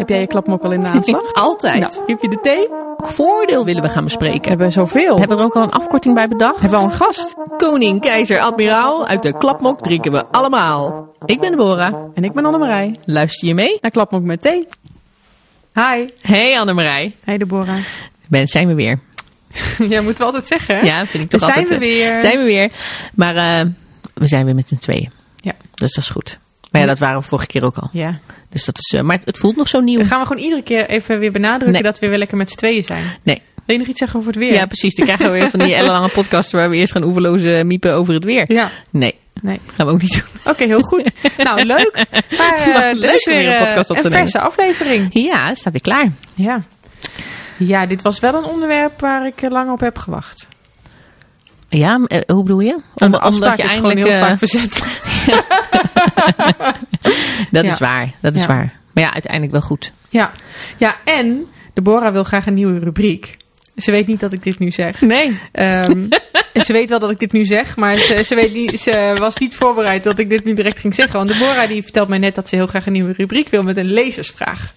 Heb jij je klapmok al in de aanslag? Altijd. Nou, heb je de thee? Welk voordeel willen we gaan bespreken? Hebben we zoveel? Hebben we er ook al een afkorting bij bedacht? Hebben we al een gast? Koning, keizer, admiraal, uit de klapmok drinken we allemaal. Ik ben Deborah. En ik ben Annemarij. Luister je mee? Naar klapmok met thee. Hi. Hey Annemarij. Hey Deborah. Ben, zijn we weer. Jij moet wel altijd zeggen, hè? Ja, vind ik toch We zijn altijd. we weer. Zijn we weer. Maar eh, we zijn weer met z'n tweeën. Ja. Dus dat is goed. Maar ja, dat waren we vorige keer ook al. Ja. Dus dat is, eh, maar het, voelt nog zo nieuw. Dan gaan we gewoon iedere keer even weer benadrukken Nee. dat we weer lekker met z'n tweeën zijn. Nee. Wil je nog iets zeggen over het weer? Ja, precies. Dan krijgen we weer van die ellenlange podcasts waar we eerst gaan oeverloze miepen over het weer. Ja. Nee, Nee. gaan we ook niet doen. Oké, heel goed. nou, leuk. Maar eh, Wat er leuk weer een eh, podcast op te een nemen. verse aflevering. Ja, staat weer klaar. Ja. Ja, dit was wel een onderwerp waar ik eh, lang op heb gewacht. Ja, eh, hoe bedoel je? Om, de afspraak is gewoon heel eh, vaak verzet. dat Ja. is waar, dat is Ja. waar. Maar ja, uiteindelijk wel goed. Ja. ja, en Deborah wil graag een nieuwe rubriek. Ze weet niet dat ik dit nu zeg. Nee. Ehm, ze weet wel dat ik dit nu zeg, maar ze, ze, weet niet, ze was niet voorbereid dat ik dit nu direct ging zeggen. Want Deborah die vertelt mij net dat ze heel graag een nieuwe rubriek wil met een lezersvraag.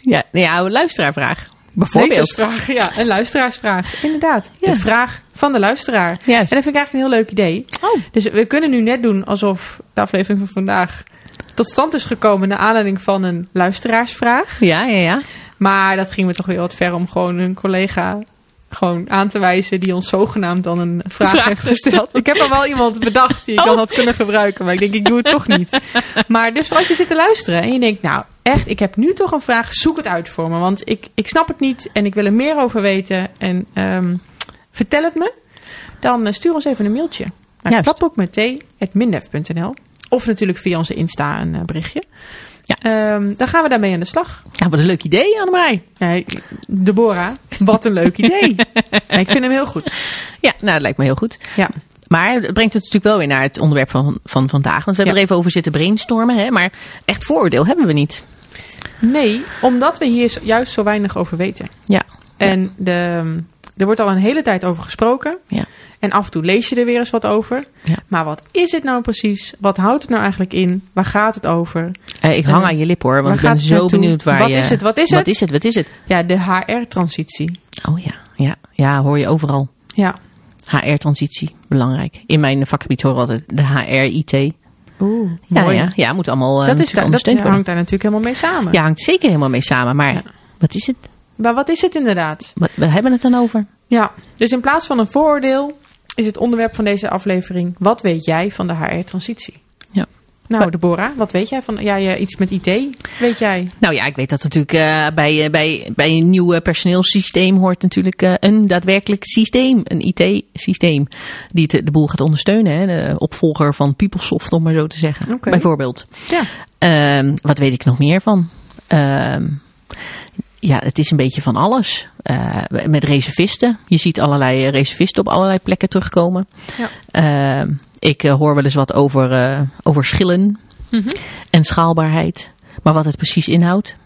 Ja, ja een luisteraarsvraag. Bijvoorbeeld. Lezersvraag, ja, een luisteraarsvraag. Inderdaad, Ja. de vraag van de luisteraar. Juist. En dat vind ik eigenlijk een heel leuk idee. Oh. Dus we kunnen nu net doen alsof de aflevering van vandaag tot stand is gekomen naar aanleiding van een luisteraarsvraag. Ja, ja, ja. Maar dat ging me toch weer wat ver om gewoon een collega gewoon aan te wijzen die ons zogenaamd dan een vraag, Vraag heeft gesteld. Ik heb al wel iemand bedacht die ik Oh. dan had kunnen gebruiken, maar ik denk ik doe het toch niet. Maar dus als je zit te luisteren en je denkt nou echt, ik heb nu toch een vraag, zoek het uit voor me. Want ik, ik snap het niet en ik wil er meer over weten en ehm, vertel het me. Dan eh, stuur ons even een mailtje naar klapboekmet.mindef.nl of natuurlijk via onze Insta een eh, berichtje. Ja. Ehm, dan gaan we daarmee aan de slag. Ja, wat een leuk idee, Annemarij. Nee, Deborah, wat een leuk idee. Nee, ik vind hem heel goed. Ja, nou, dat lijkt me heel goed. Ja. Maar het brengt het natuurlijk wel weer naar het onderwerp van, van vandaag. Want we hebben Ja. er even over zitten brainstormen. Hè? Maar echt vooroordeel hebben we niet. Nee, omdat we hier juist zo weinig over weten. Ja. En de, er wordt al een hele tijd over gesproken. Ja. En af en toe lees je er weer eens wat over. Ja. Maar wat is het nou precies? Wat houdt het nou eigenlijk in? Waar gaat het over? Eh, ik hang Eh, aan je lip hoor, want ik ben zo naartoe? benieuwd waar Wat je... is het? Wat is Wat het? is het? Wat is het? Ja, de HR-transitie. Oh ja, ja, ja, hoor je overal. Ja. HR-transitie, belangrijk. In mijn vakgebied horen we altijd de HR-IT. Oeh, Ja, mooi. ja, ja, moet allemaal eh, Dat, is dat hangt daar natuurlijk helemaal mee samen. Ja, hangt zeker helemaal mee samen. Maar Ja. wat is het? Maar wat is het inderdaad? Wat, we hebben het dan over? Ja, dus in plaats van een vooroordeel is het onderwerp van deze aflevering... Wat weet jij van de HR-transitie? Ja. Nou, Deborah, wat weet jij van... Ja, je- iets met IT, weet jij? Nou ja, ik weet dat natuurlijk eh, bij, eh, bij, bij een nieuw eh, personeelssysteem hoort natuurlijk een daadwerkelijk systeem, een IT-systeem, die het, de boel gaat ondersteunen. Hè? De opvolger van PeopleSoft, om maar zo te zeggen, bijvoorbeeld. Ja. Ehm, wat weet ik nog meer van? Ja, het is een beetje van alles. Eh, met reservisten. Je ziet allerlei eh, reservisten op allerlei plekken terugkomen. Ja. Ehm, ik eh, hoor wel eens wat over, eh, over schillen Mhm. en schaalbaarheid. Maar wat het precies inhoudt,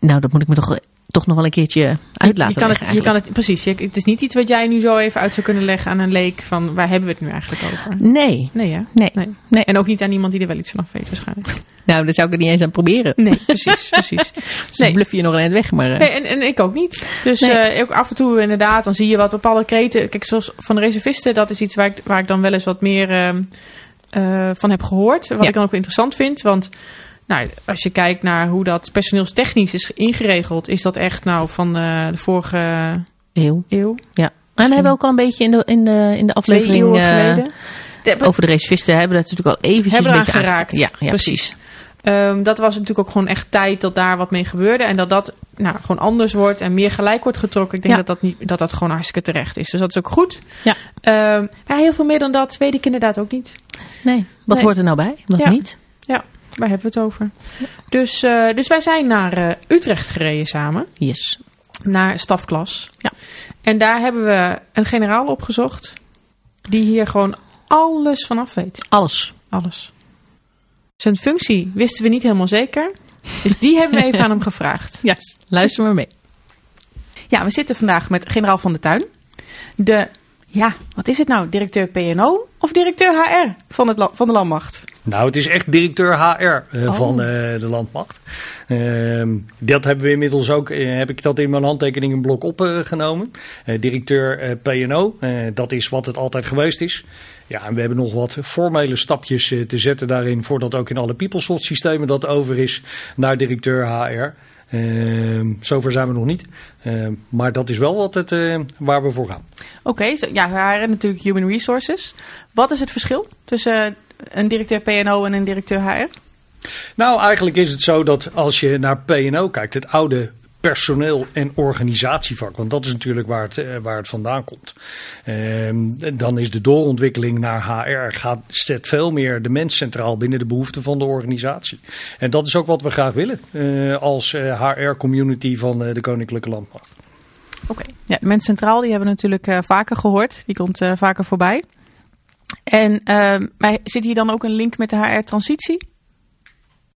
nou, dat moet ik me toch, toch nog wel een keertje uit laten je kan, het, je kan het, precies. Je- het is niet iets wat jij nu zo even uit zou kunnen leggen aan een leek van waar hebben we het nu eigenlijk over? Nee, Nee, hè? nee, Nee. nee. En ook niet aan iemand die er wel iets vanaf weet waarschijnlijk. Nou, daar zou ik er niet eens aan proberen. Nee, precies, precies. Dus Nee. bluff je nog een eind weg. Maar, eh, Nee, en, en ik ook niet. Dus Nee. eh, ook af en toe inderdaad, dan zie je wat bepaalde kreten. Kijk, zoals van de reservisten, dat is iets waar ik, waar ik dan wel eens wat meer ehm, eh, van heb gehoord. Wat Ja. ik dan ook interessant vind. Want nou, als je kijkt naar hoe dat personeelstechnisch is ingeregeld, is dat echt nou van eh, de vorige eeuw. eeuw. Ja. En hebben we ook al een beetje in de, in de, in de aflevering eh, geleden. De- over de reservisten hebben we dat natuurlijk al eventjes Hebben een beetje aangeraakt. aangeraakt. Ja, ja, Precies. precies. Ehm, dat was natuurlijk ook gewoon echt tijd dat daar wat mee gebeurde. En dat dat nou, gewoon anders wordt en meer gelijk wordt getrokken. Ik denk Ja. dat, dat, niet, dat dat gewoon hartstikke terecht is. Dus dat is ook goed. Ja. Ehm, maar heel veel meer dan dat weet ik inderdaad ook niet. Nee, wat Nee. hoort er nou bij? Wat Ja. niet? Waar hebben we het over? Dus, eh, dus wij zijn naar eh, Utrecht gereden samen. Yes. Naar stafklas. Ja. En daar hebben we een generaal opgezocht. Die hier gewoon alles vanaf weet. Alles. Alles. Zijn functie wisten we niet helemaal zeker. Dus die hebben we even aan hem gevraagd. Juist. Luister maar mee. Ja, we zitten vandaag met generaal van de Tuin. De, ja, wat is het nou? Directeur PNO of directeur HR van, het, van de landmacht? Nou, het is echt directeur HR uh, oh. van uh, de landmacht. Uh, dat hebben we inmiddels ook, heb ik dat in mijn handtekeningenblok opgenomen. directeur PNO, dat is wat het altijd geweest is. Ja, en we hebben nog wat formele stapjes te zetten daarin, voordat ook in alle PeopleSoft systemen dat over is naar directeur HR. Uh, zover zijn we nog niet. Uh, maar dat is wel wat het, uh, waar we voor gaan. Oké, okay, ja, HR natuurlijk Human Resources. Wat is het verschil tussen een directeur PNO en een directeur HR? Nou, eigenlijk is het zo dat als je naar PNO kijkt, het oude personeel- en organisatievak. Want dat is natuurlijk waar het, eh, waar het vandaan komt. Ehm, dan is de doorontwikkeling naar HR gaat, zet veel meer de mens centraal binnen de behoeften van de organisatie. En dat is ook wat we graag willen eh, als HR-community eh, van de Koninklijke Landmacht. Oké, ja, de mens centraal die hebben we natuurlijk vaker gehoord. Die komt vaker voorbij. En ehm, maar zit hier dan ook een link met de HR-transitie?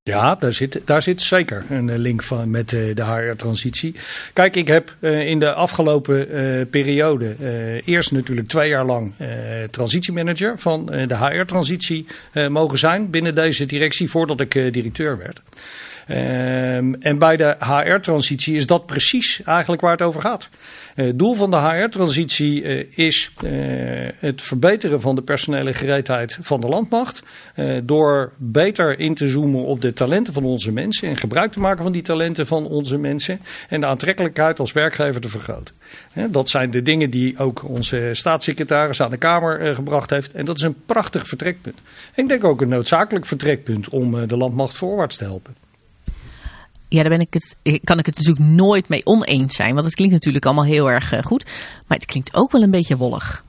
Ja, daar zit, daar zit zeker een eh, link van met eh, de HR-transitie. Kijk, ik heb uh, in de afgelopen periode eerst natuurlijk twee jaar lang transitiemanager van de HR-transitie mogen zijn binnen deze directie voordat ik directeur werd. Ehm, en bij de HR-transitie is dat precies eigenlijk waar het over gaat. Eh, doel van de HR-transitie eh, is uh, het verbeteren van de personele gereedheid van de landmacht. door beter in te zoomen op de talenten van onze mensen en gebruik te maken van die talenten van onze mensen. En de aantrekkelijkheid als werkgever te vergroten. dat zijn de dingen die ook onze staatssecretaris aan de Kamer gebracht heeft. En dat is een prachtig vertrekpunt. En ik denk ook een noodzakelijk vertrekpunt om de landmacht voorwaarts te helpen ja, daar ben ik het, kan ik het natuurlijk nooit mee oneens zijn. Want het klinkt natuurlijk allemaal heel erg uh, goed. Maar het klinkt ook wel een beetje wollig.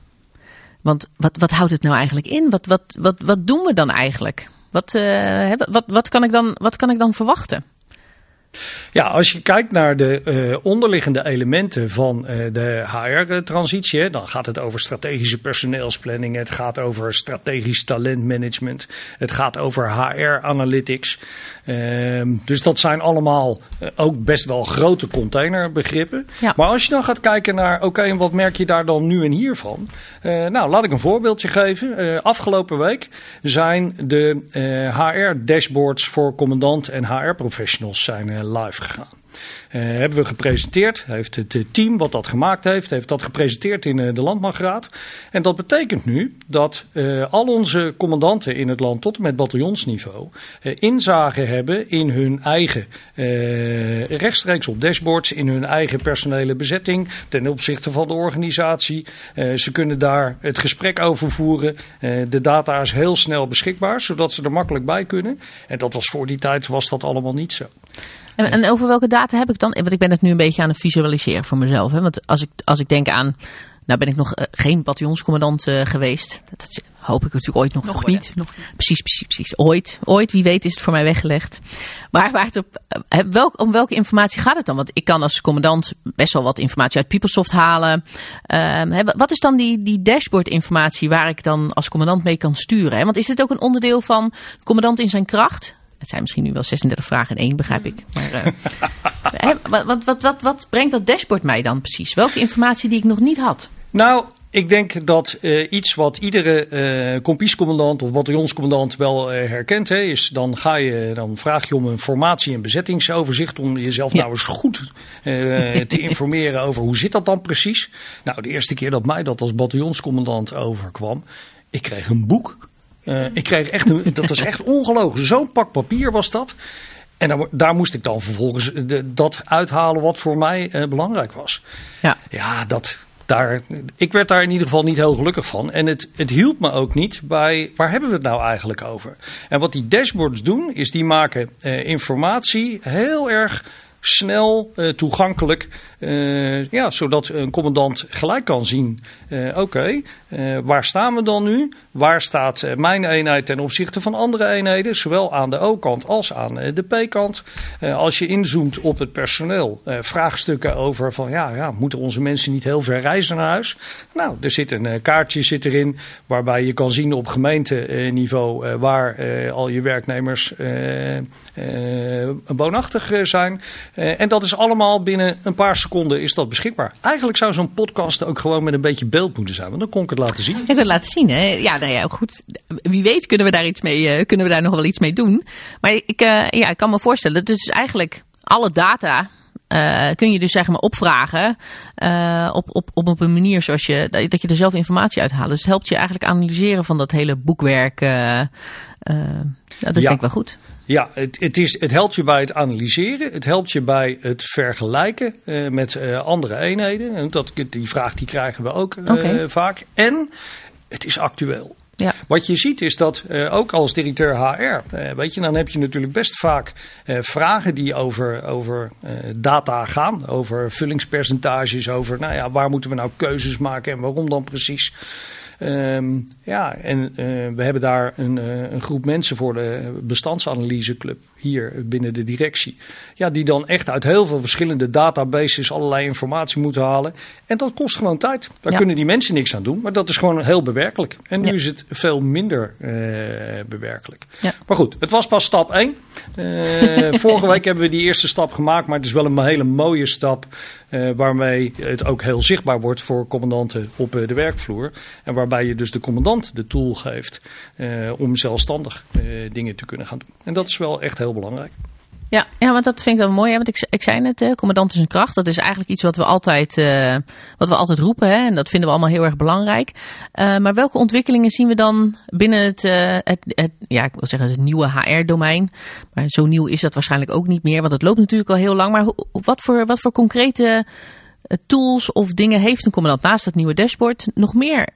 Want wat, wat houdt het nou eigenlijk in? Wat, wat, wat, wat doen we dan eigenlijk? Wat, uh, wat, wat, kan ik dan, wat kan ik dan verwachten? Ja, als je kijkt naar de uh, onderliggende elementen van uh, de HR-transitie, dan gaat het over strategische personeelsplanning, het gaat over strategisch talentmanagement, het gaat over HR-analytics. Uh, dus dat zijn allemaal uh, ook best wel grote containerbegrippen. Ja. Maar als je dan gaat kijken naar, oké, okay, en wat merk je daar dan nu en hier van? nou, laat ik een voorbeeldje geven. afgelopen week zijn de HR-dashboards voor commandant en HR-professionals zijn live gegaan. Uh, hebben we gepresenteerd. Heeft het team wat dat gemaakt heeft, heeft dat gepresenteerd in de Landmachtraad. En dat betekent nu dat al onze commandanten in het land tot en met bataljonsniveau inzage hebben in hun eigen rechtstreeks op dashboards, in hun eigen personele bezetting ten opzichte van de organisatie. ze kunnen daar het gesprek over voeren. de data is heel snel beschikbaar, zodat ze er makkelijk bij kunnen. En dat was voor die tijd was dat allemaal niet zo. En, en, over welke data heb ik dan? Want ik ben het nu een beetje aan het visualiseren voor mezelf. Hè? Want als ik, als ik denk aan. Nou ben ik nog uh, geen bataljonscommandant uh, geweest. Dat hoop ik natuurlijk ooit nog, nog, niet. nog Precies, precies, precies. Ooit, ooit, wie weet is het voor mij weggelegd. Maar waar het op, uh, welk, om welke informatie gaat het dan? Want ik kan als commandant best wel wat informatie uit PeopleSoft halen. Ehm, wat is dan die, die dashboard informatie waar ik dan als commandant mee kan sturen? Hè? Want is dit ook een onderdeel van commandant in zijn kracht? Het zijn misschien nu wel 36 vragen in één, begrijp ik. Maar, uh, wat, wat, wat, wat, brengt dat dashboard mij dan precies? Welke informatie die ik nog niet had? Nou, ik denk dat uh, iets wat iedere uh, kompiescommandant of bataljonscommandant wel uh, herkent, hè, is dan, ga je, dan vraag je om een formatie- en bezettingsoverzicht om jezelf nou eens goed te informeren over hoe zit dat dan precies. Nou, de eerste keer dat mij dat als bataljonscommandant overkwam, ik kreeg een boek uh, ik kreeg echt een, dat was echt ongelooflijk. Zo'n pak papier was dat. En daar, daar moest ik dan vervolgens de, dat uithalen wat voor mij uh, belangrijk was. Ja, ja dat, daar, ik werd daar in ieder geval niet heel gelukkig van. En het, het hielp me ook niet bij waar hebben we het nou eigenlijk over. En wat die dashboards doen, is die maken uh, informatie heel erg snel uh, toegankelijk. Uh, ja, zodat een commandant gelijk kan zien: uh, oké, okay, waar staan we dan nu? Waar staat mijn eenheid ten opzichte van andere eenheden, zowel aan de O-kant als aan de P-kant? als je inzoomt op het personeel, vraagstukken over: van ja, ja, moeten onze mensen niet heel ver reizen naar huis? Nou, er zit een kaartje zit erin waarbij je kan zien op gemeenteniveau waar al je werknemers woonachtig zijn. En dat is allemaal binnen een paar seconden is dat beschikbaar. Eigenlijk zou zo'n podcast ook gewoon met een beetje beeld moeten zijn. Want dan kon ik het laten zien. Ik wil het laten zien, hè? Ja, nou ja, goed. Wie weet kunnen we daar iets mee, eh, kunnen we daar nog wel iets mee doen. Maar ik, eh, ja, ik kan me voorstellen, dus eigenlijk alle data eh, kun je dus zeg maar opvragen op, op, op een manier zoals je, dat je er zelf informatie uithaalt. Dus het helpt je eigenlijk analyseren van dat hele boekwerk. ja, dat is Ja. denk ik wel goed. Ja, het, het, is, het helpt je bij het analyseren. Het helpt je bij het vergelijken eh, met eh, andere eenheden. En dat, die vraag die krijgen we ook eh, vaak. En het is actueel. Ja. Wat je ziet is dat ook als directeur HR, weet je, dan heb je natuurlijk best vaak vragen die over, over data gaan, over vullingspercentages, over nou ja, waar moeten we nou keuzes maken en waarom dan precies. Ehm, ja, en eh, we hebben daar een, eh, een groep mensen voor de bestandsanalyseclub hier binnen de directie. Ja, die dan echt uit heel veel verschillende databases allerlei informatie moeten halen. En dat kost gewoon tijd. Daar Ja. kunnen die mensen niks aan doen, maar dat is gewoon heel bewerkelijk. En nu Ja. is het veel minder eh, bewerkelijk. Ja. Maar goed, het was pas stap 1. vorige week hebben we die eerste stap gemaakt, maar het is wel een hele mooie stap. Eh, waarmee het ook heel zichtbaar wordt voor commandanten op eh, de werkvloer. En waarbij je dus de commandant de tool geeft eh, om zelfstandig dingen te kunnen gaan doen. En dat is wel echt heel belangrijk. Ja, ja, want dat vind ik dan mooi. Hè? Want ik, ik zei net, hè, commandant is een kracht. Dat is eigenlijk iets wat we altijd, eh, wat we altijd roepen. Hè? En dat vinden we allemaal heel erg belangrijk. Eh, maar welke ontwikkelingen zien we dan binnen het, eh, het, het, ja, ik wil zeggen het nieuwe HR-domein? Maar zo nieuw is dat waarschijnlijk ook niet meer. Want het loopt natuurlijk al heel lang. Maar wat, voor, wat voor concrete eh, tools of dingen heeft een commandant naast dat nieuwe dashboard nog meer?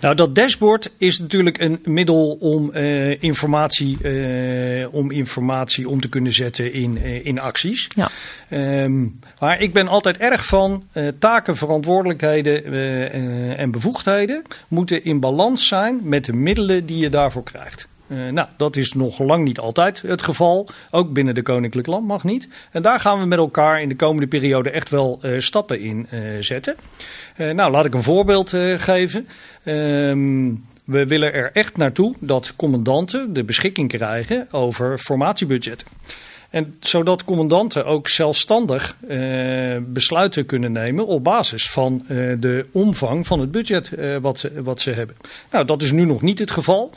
Nou, dat dashboard is natuurlijk een middel om, eh, informatie, eh, om informatie om te kunnen zetten in, eh, in acties. ja. Ehm, maar ik ben altijd erg van taken, verantwoordelijkheden en bevoegdheden moeten in balans zijn met de middelen die je daarvoor krijgt. Eh, nou, dat is nog lang niet altijd het geval. Ook binnen de Koninklijk Land mag niet. En daar gaan we met elkaar in de komende periode echt wel eh, stappen in eh, zetten. Nou, laat ik een voorbeeld geven. Ehm, we willen er echt naartoe dat commandanten de beschikking krijgen over formatiebudgetten. En zodat commandanten ook zelfstandig besluiten kunnen nemen op basis van de omvang van het budget wat, wat ze hebben. Nou, dat is nu nog niet het geval.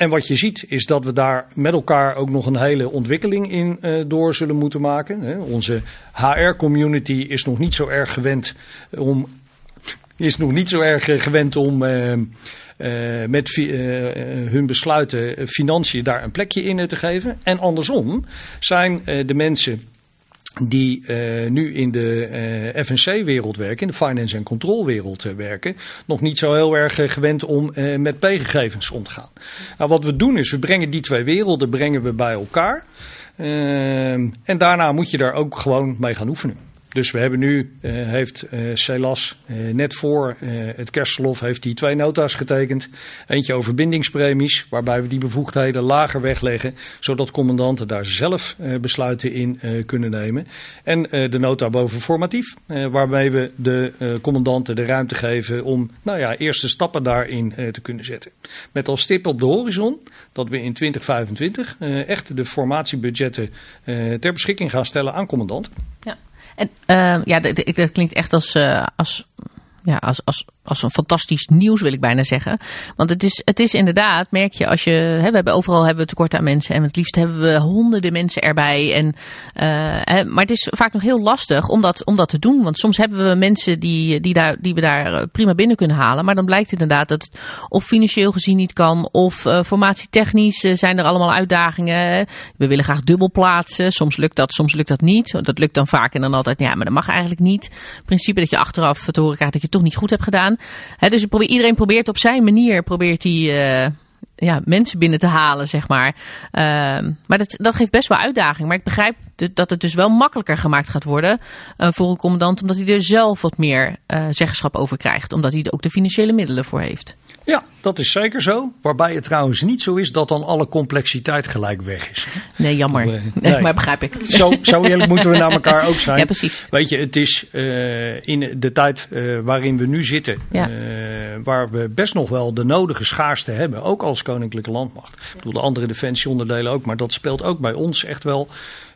En wat je ziet is dat we daar met elkaar ook nog een hele ontwikkeling in eh, door zullen moeten maken. Onze HR-community is nog niet zo erg gewend om, is nog niet zo erg eh, gewend om eh, met hun besluiten financiën daar een plekje in te geven. En andersom zijn de mensen die eh, nu in de eh, FNC-wereld werken, in de finance- en control-wereld eh, werken, nog niet zo heel erg gewend om met P-gegevens om te gaan. Nou, wat we doen is, we brengen die twee werelden brengen we bij elkaar. Ehm, en daarna moet je daar ook gewoon mee gaan oefenen. Dus we hebben nu, eh, heeft eh Celas eh, net voor eh, het kerstverlof heeft die twee nota's getekend. Eentje over bindingspremies, waarbij we die bevoegdheden lager wegleggen. Zodat commandanten daar zelf eh, besluiten in eh, kunnen nemen. En eh, de nota boven formatief, eh, waarmee we de eh, commandanten de ruimte geven om nou ja, eerste stappen daarin eh, te kunnen zetten. Met als stip op de horizon dat we in 2025 eh, echt de formatiebudgetten eh, ter beschikking gaan stellen aan commandanten. Ja, en uh, ja, dat, dat klinkt echt als, uh, als, ja, als, als, als een fantastisch nieuws, wil ik bijna zeggen. Want het is, het is inderdaad, merk je, als je. Hè, we hebben overal hebben we tekort aan mensen. En het liefst hebben we honderden mensen erbij. En, hè, maar het is vaak nog heel lastig om dat, om dat te doen. Want soms hebben we mensen die, die, daar, die we daar prima binnen kunnen halen. Maar dan blijkt inderdaad dat het of financieel gezien niet kan. Of uh, formatietechnisch zijn er allemaal uitdagingen. We willen graag dubbel plaatsen. Soms lukt dat, soms lukt dat niet. Dat lukt dan vaak en dan altijd. Ja, maar dat mag eigenlijk niet. Het principe dat je achteraf te horen krijgt dat je het toch niet goed hebt gedaan. Dus probeer, iedereen probeert op zijn manier probeert die, uh, ja, mensen binnen te halen, zeg maar. Uh, maar dat, dat geeft best wel uitdaging. Maar ik begrijp dat het dus wel makkelijker gemaakt gaat worden uh, voor een commandant, omdat hij er zelf wat meer uh, zeggenschap over krijgt. Omdat hij er ook de financiële middelen voor heeft. Ja, dat is zeker zo. Waarbij het trouwens niet zo is dat dan alle complexiteit gelijk weg is. Nee, jammer. Nee. nee. maar begrijp ik. Zo, zo eerlijk moeten we naar elkaar ook zijn. Ja, precies. Weet je, het is uh, in de tijd uh, waarin we nu zitten, ja. uh, waar we best nog wel de nodige schaarste hebben, ook als koninklijke landmacht. Ik bedoel, de andere defensieonderdelen ook, maar dat speelt ook bij ons echt wel.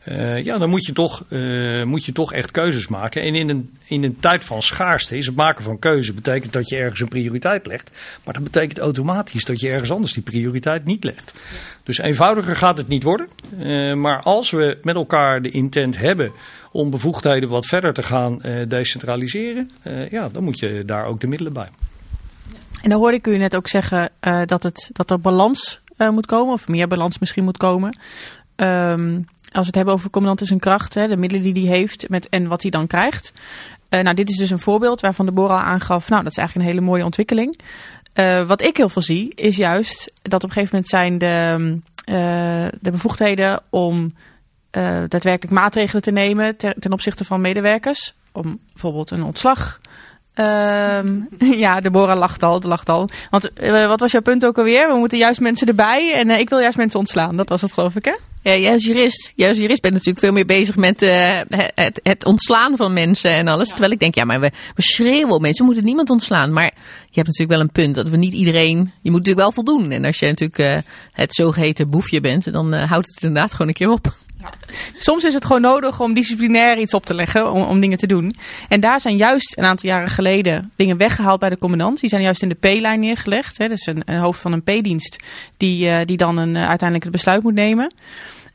Uh, ja, dan moet je, toch, uh, moet je toch echt keuzes maken. En in een, in een tijd van schaarste is het maken van keuze betekent dat je ergens een prioriteit legt. Maar dat betekent automatisch dat je ergens anders die prioriteit niet legt. Dus eenvoudiger gaat het niet worden. Uh, maar als we met elkaar de intent hebben om bevoegdheden wat verder te gaan decentraliseren, ja, dan moet je daar ook de middelen bij. En dan hoorde ik u net ook zeggen dat, het, dat er balans moet komen, of meer balans misschien moet komen. Um, als we het hebben over commandant is een kracht, hè, de middelen die hij heeft met, en wat hij dan krijgt. Uh, nou, dit is dus een voorbeeld waarvan de Bor al aangaf, nou, dat is eigenlijk een hele mooie ontwikkeling. Uh, wat ik heel veel zie, is juist dat op een gegeven moment zijn de, uh, de bevoegdheden om daadwerkelijk maatregelen te nemen ten opzichte van medewerkers. Om bijvoorbeeld een ontslag Ehm, ja, Deborah lacht al, lacht al. Want wat was jouw punt ook alweer? We moeten juist mensen erbij en ik wil juist mensen ontslaan. Dat was het geloof ik, hè? Ja, jij als jurist, jij als jurist bent natuurlijk veel meer bezig met uh, het, het, ontslaan van mensen en alles. Ja. Terwijl ik denk, ja, maar we, we schreeuwen mensen, we moeten niemand ontslaan. Maar je hebt natuurlijk wel een punt dat we niet iedereen, je moet natuurlijk wel voldoen. En als je natuurlijk het zogeheten boefje bent, dan houdt het inderdaad gewoon een keer op. Soms is het gewoon nodig om disciplinair iets op te leggen, om, om dingen te doen. En daar zijn juist een aantal jaren geleden dingen weggehaald bij de commandant. Die zijn juist in de P-lijn neergelegd. Hè. Dus een, een, hoofd van een P-dienst die, uh, die dan een, uh, uiteindelijk het besluit moet nemen.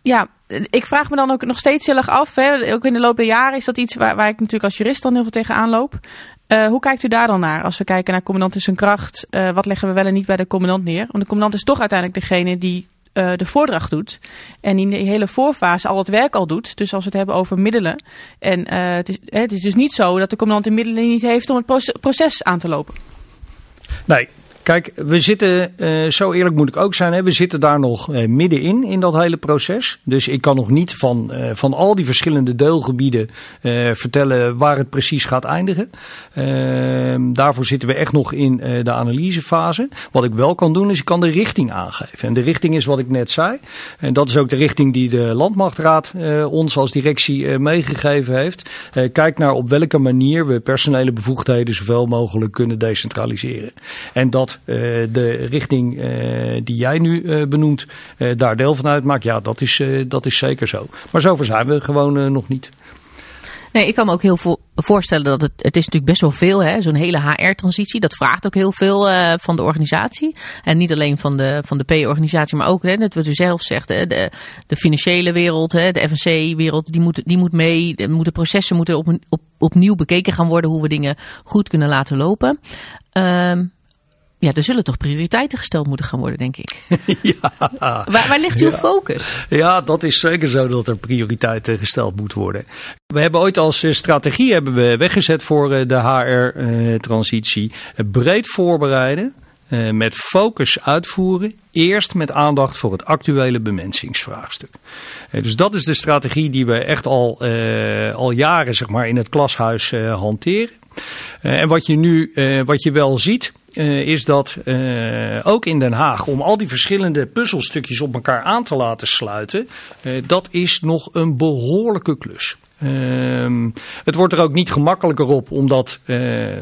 Ja, ik vraag me dan ook nog steeds heel erg af. Hè. Ook in de loop der jaren is dat iets waar, ik natuurlijk als jurist dan heel veel tegenaan loop. Uh, hoe kijkt u daar dan naar? Als we kijken naar commandant in zijn kracht, uh, wat leggen we wel en niet bij de commandant neer? Want de commandant is toch uiteindelijk degene die uh, de voordracht doet. En in de hele voorfase al het werk al doet. Dus als we het hebben over middelen. En het, is, het is dus niet zo dat de commandant de middelen niet heeft om het proces aan te lopen. Nee, Kijk, we zitten, uh, zo eerlijk moet ik ook zijn, hè, we zitten daar nog uh, middenin in dat hele proces. Dus ik kan nog niet van, uh, van al die verschillende deelgebieden vertellen waar het precies gaat eindigen. Ehm, daarvoor zitten we echt nog in de analysefase. Wat ik wel kan doen is ik kan de richting aangeven. En de richting is wat ik net zei. En dat is ook de richting die de Landmachtraad ons als directie meegegeven heeft. kijk naar op welke manier we personele bevoegdheden zoveel mogelijk kunnen decentraliseren. En dat uh, de richting uh, die jij nu uh, benoemt daar deel van uitmaakt. Ja, dat is, dat is zeker zo. Maar zover zijn we gewoon nog niet. Nee, ik kan me ook heel vo voorstellen dat het, het is natuurlijk best wel veel, hè, zo'n hele HR-transitie. Dat vraagt ook heel veel van de organisatie. En niet alleen van de, van de P-organisatie, maar ook, hè, net wat u zelf zegt, hè, de, de financiële wereld, hè, de FNC-wereld, die moet, die moet mee. De, moeten processen moeten op, op, opnieuw bekeken gaan worden hoe we dingen goed kunnen laten lopen. Um, ja, er zullen toch prioriteiten gesteld moeten gaan worden, denk ik. ja. Waar, waar ligt uw ja. focus? Ja, dat is zeker zo dat er prioriteiten gesteld moeten worden. We hebben ooit als strategie hebben we weggezet voor de HR-transitie. breed voorbereiden. Met focus uitvoeren. Eerst met aandacht voor het actuele bemensingsvraagstuk. Dus dat is de strategie die we echt al, al jaren zeg maar, in het klashuis hanteren. en wat je nu wat je wel ziet, uh, is dat uh, ook in Den Haag, om al die verschillende puzzelstukjes op elkaar aan te laten sluiten, uh, dat is nog een behoorlijke klus. Uh, het wordt er ook niet gemakkelijker op, omdat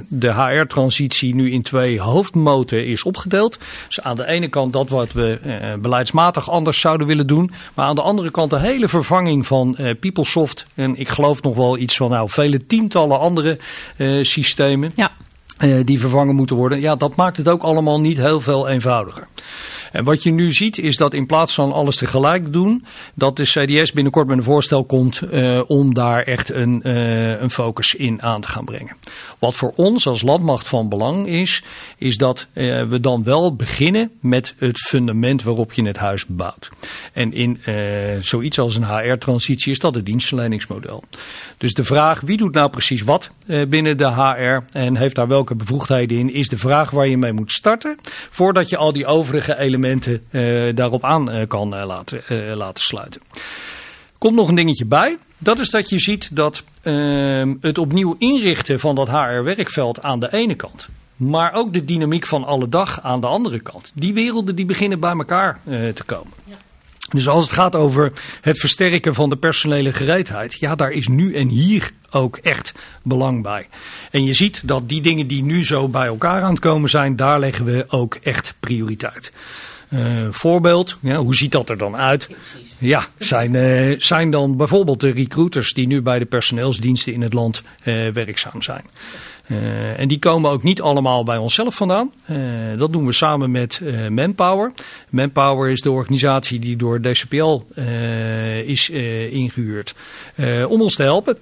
de HR-transitie nu in twee hoofdmoten is opgedeeld. Dus aan de ene kant dat wat we beleidsmatig anders zouden willen doen, maar aan de andere kant de hele vervanging van PeopleSoft en ik geloof nog wel iets van nou, vele tientallen andere systemen. Ja. Uh, die vervangen moeten worden. Ja, dat maakt het ook allemaal niet heel veel eenvoudiger. En wat je nu ziet is dat in plaats van alles tegelijk doen, dat de CDS binnenkort met een voorstel komt uh, om daar echt een, uh, een focus in aan te gaan brengen. Wat voor ons als landmacht van belang is, is dat uh, we dan wel beginnen met het fundament waarop je het huis bouwt. En in zoiets als een HR-transitie is dat het dienstverleningsmodel. Dus de vraag wie doet nou precies wat binnen de HR en heeft daar welke bevoegdheden in, is de vraag waar je mee moet starten voordat je al die overige elementen elementen uh, daarop aan uh, kan uh, laten, laten sluiten. Komt nog een dingetje bij. Dat is dat je ziet dat ehm, het opnieuw inrichten van dat HR-werkveld aan de ene kant. Maar ook de dynamiek van alle dag aan de andere kant. Die werelden die beginnen bij elkaar te komen. Ja. Dus als het gaat over het versterken van de personele gereedheid, ja, daar is nu en hier ook echt belang bij. En je ziet dat die dingen die nu zo bij elkaar aan het komen zijn, daar leggen we ook echt prioriteit. Uh, voorbeeld, ja, hoe ziet dat er dan uit? Ja, zijn, uh, zijn dan bijvoorbeeld de recruiters die nu bij de personeelsdiensten in het land uh, werkzaam zijn. Uh, en die komen ook niet allemaal bij onszelf vandaan. Uh, dat doen we samen met uh, Manpower. Manpower is de organisatie die door DCPL is ingehuurd om ons te helpen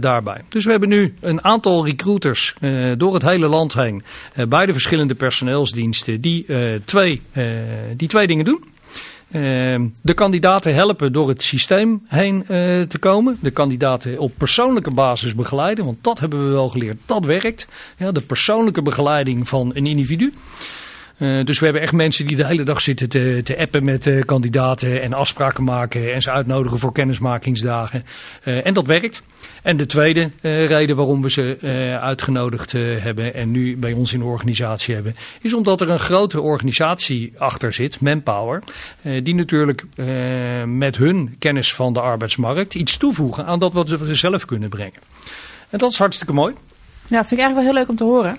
daarbij. Dus we hebben nu een aantal recruiters door het hele land heen bij de verschillende personeelsdiensten die, twee, die twee dingen doen. Ehm, de kandidaten helpen door het systeem heen uh, te komen. De kandidaten op persoonlijke basis begeleiden, want dat hebben we wel geleerd, dat werkt. Ja, de persoonlijke begeleiding van een individu. Uh, dus we hebben echt mensen die de hele dag zitten te, te appen met uh, kandidaten en afspraken maken en ze uitnodigen voor kennismakingsdagen. Uh, en dat werkt. En de tweede reden waarom we ze uitgenodigd hebben en nu bij ons in de organisatie hebben, is omdat er een grote organisatie achter zit, Manpower, die natuurlijk met hun kennis van de arbeidsmarkt iets toevoegen aan dat wat we zelf kunnen brengen. En dat is hartstikke mooi. Ja, vind ik eigenlijk wel heel leuk om te horen.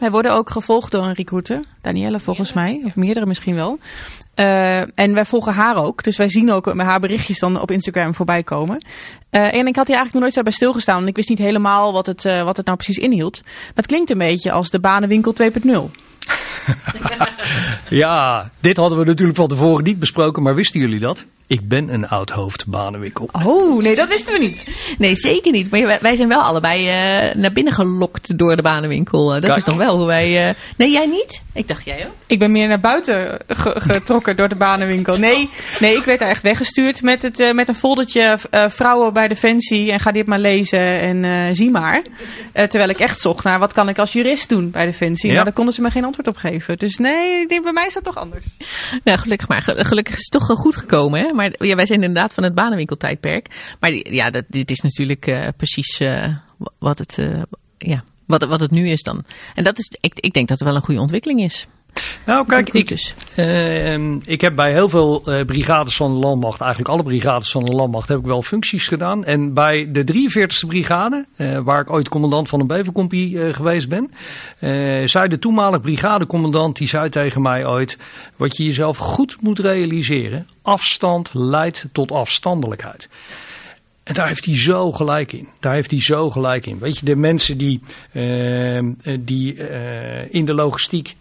Wij worden ook gevolgd door een recruiter, Danielle volgens mij, of meerdere misschien wel. Uh, en wij volgen haar ook. Dus wij zien ook met haar berichtjes dan op Instagram voorbij komen. Uh, en ik had hier eigenlijk nog nooit zo bij stilgestaan. Want ik wist niet helemaal wat het, uh, wat het nou precies inhield. Maar het klinkt een beetje als de banenwinkel 2.0. ja, dit hadden we natuurlijk van tevoren niet besproken. Maar wisten jullie dat? Ik ben een oud hoofd banenwinkel. Oh, nee, dat wisten we niet. Nee, zeker niet. Maar wij zijn wel allebei uh, naar binnen gelokt door de banenwinkel. Uh, dat Kijk. is toch wel hoe wij... Uh... Nee, jij niet? Ik dacht jij ook. Ik ben meer naar buiten ge getrokken door de banenwinkel. Nee, nee, ik werd daar echt weggestuurd met, het, met een foldertje vrouwen bij Defensie. En ga dit maar lezen en zie maar. terwijl ik echt zocht naar wat kan ik als jurist doen bij Defensie. Ja. Maar daar konden ze me geen antwoord op Dus nee, bij mij is dat toch anders. Nou, gelukkig maar. Gelukkig is het toch goed gekomen, hè? Maar ja, wij zijn inderdaad van het banenwinkeltijdperk. Maar ja, dat, dit is natuurlijk uh, precies uh, wat, het, uh, ja, wat, wat het nu is dan. En dat is, ik, ik denk dat het wel een goede ontwikkeling is. Nou, kijk, ik, uh, ik heb bij heel veel uh, brigades van de landmacht, eigenlijk alle brigades van de landmacht, heb ik wel functies gedaan. En bij de 43e brigade, uh, waar ik ooit commandant van een bevelcompie geweest ben, zei de toenmalig brigadecommandant, die zei tegen mij ooit, wat je jezelf goed moet realiseren, afstand leidt tot afstandelijkheid. En daar heeft hij zo gelijk in. Daar heeft hij zo gelijk in. Weet je, de mensen die, uh, die uh, in de logistiek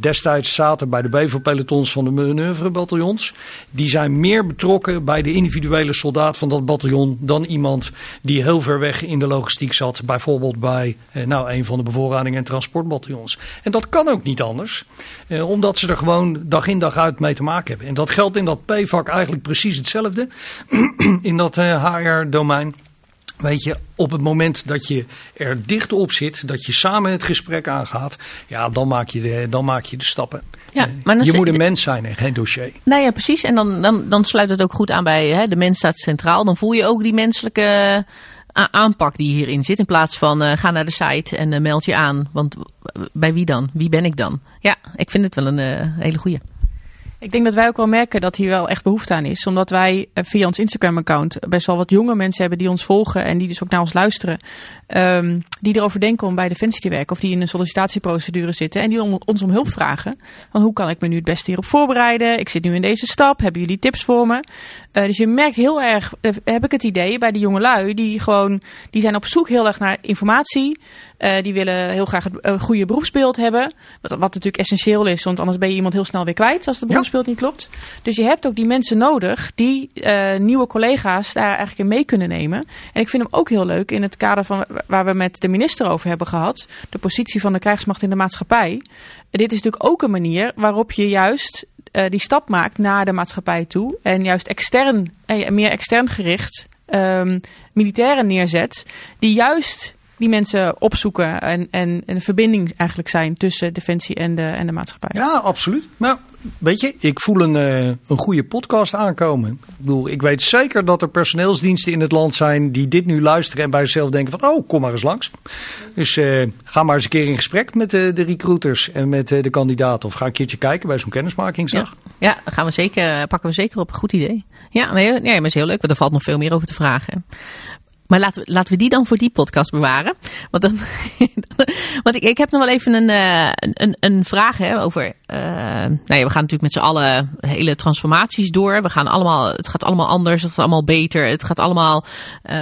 destijds zaten bij de bevelpelotons van de manoeuvrebataljons, die zijn meer betrokken bij de individuele soldaat van dat bataljon dan iemand die heel ver weg in de logistiek zat. Bijvoorbeeld bij nou, een van de bevoorrading- en transportbataljons. En dat kan ook niet anders, omdat ze er gewoon dag in dag uit mee te maken hebben. En dat geldt in dat P-vak eigenlijk precies hetzelfde. in dat HR domein. Weet je, op het moment dat je er dicht op zit, dat je samen het gesprek aangaat, ja, dan maak je de, dan maak je de stappen. Ja, maar je moet een mens zijn en geen dossier. Nou ja, precies. En dan, dan, dan sluit het ook goed aan bij hè, de mens staat centraal. Dan voel je ook die menselijke aanpak die hierin zit. In plaats van uh, ga naar de site en uh, meld je aan. Want bij wie dan? Wie ben ik dan? Ja, ik vind het wel een uh, hele goeie. Ik denk dat wij ook wel merken dat hier wel echt behoefte aan is. Omdat wij eh, via ons Instagram-account best wel wat jonge mensen hebben die ons volgen en die dus ook naar ons luisteren. Um, die erover denken om bij Defensie te werken of die in een sollicitatieprocedure zitten en die om, ons om hulp vragen. Van hoe kan ik me nu het beste hierop voorbereiden? Ik zit nu in deze stap. Hebben jullie tips voor me? Uh, dus je merkt heel erg, uh, heb ik het idee, bij de jonge lui die gewoon, die zijn op zoek heel erg naar informatie. Uh, die willen heel graag een goede beroepsbeeld hebben. Wat, wat, natuurlijk essentieel is, want anders ben je iemand heel snel weer kwijt als het beroepsbeeld ja. niet klopt. Dus je hebt ook die mensen nodig die nieuwe collega's daar eigenlijk in mee kunnen nemen. En ik vind hem ook heel leuk in het kader van waar we met de minister over hebben gehad. De positie van de krijgsmacht in de maatschappij. Dit is natuurlijk ook een manier waarop je juist uh, die stap maakt naar de maatschappij toe. En juist extern, en meer extern gericht um, militairen neerzet. Die juist die mensen opzoeken en, en, een verbinding eigenlijk zijn tussen Defensie en de, en de maatschappij. Ja, absoluut. Maar weet je, ik voel een, uh, een goede podcast aankomen. Ik bedoel, ik weet zeker dat er personeelsdiensten in het land zijn die dit nu luisteren en bij zichzelf denken van, oh, kom maar eens langs. Dus uh, ga maar eens een keer in gesprek met uh, de recruiters en met de kandidaten. Of ga een keertje kijken bij zo'n kennismakingsdag. Ja, ja gaan we zeker, pakken we zeker op. Een goed idee. Ja, nee, nee, maar is heel leuk, want er valt nog veel meer over te vragen. Maar laten we, laten we die dan voor die podcast bewaren. Want, dan, want ik, ik heb nog wel even een, uh, een, een vraag hè, over. Uh, nou ja, we gaan natuurlijk met z'n allen hele transformaties door. We gaan allemaal, het gaat allemaal anders, het gaat allemaal beter. Het gaat allemaal. Uh,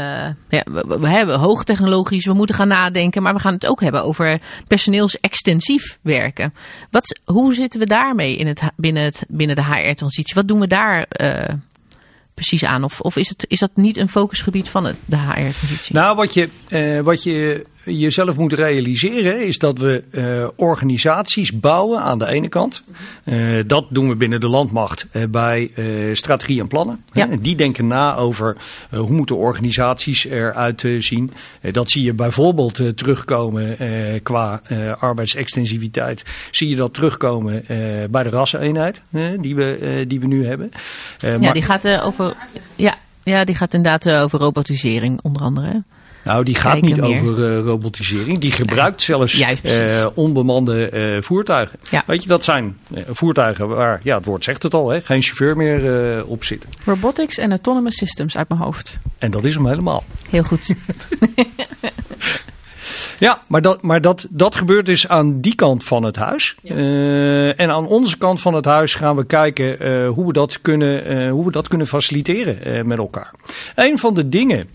ja, we, we hebben hoogtechnologisch, we moeten gaan nadenken. Maar we gaan het ook hebben over personeelsextensief werken. Wat, hoe zitten we daarmee in het, binnen, het, binnen de HR-transitie? Wat doen we daar? Precies aan? Of, of is, het, is dat niet een focusgebied van de HR-transitie? Nou, wat je, uh, wat je jezelf moet realiseren is dat we uh, organisaties bouwen aan de ene kant. Uh, dat doen we binnen de landmacht uh, bij strategie en plannen. Ja. En die denken na over hoe moeten organisaties eruit zien. dat zie je bijvoorbeeld terugkomen qua arbeidsextensiviteit. Zie je dat terugkomen bij de rasseneenheid die, we, die we nu hebben. ja, maar... die gaat over... Ja, ja, die gaat inderdaad over robotisering onder andere. Nou, die gaat niet over uh, robotisering. Die gebruikt zelfs uh, onbemande uh, voertuigen. Ja. Weet je, dat zijn voertuigen waar, ja, het woord zegt het al, hè, geen chauffeur meer op zit. Robotics en autonomous systems uit mijn hoofd. En dat is hem helemaal. Heel goed. Ja, maar, dat, maar dat, dat gebeurt dus aan die kant van het huis. Ja. Uh, en aan onze kant van het huis gaan we kijken uh, hoe, we dat kunnen, uh, hoe we dat kunnen faciliteren met elkaar. Een van de dingen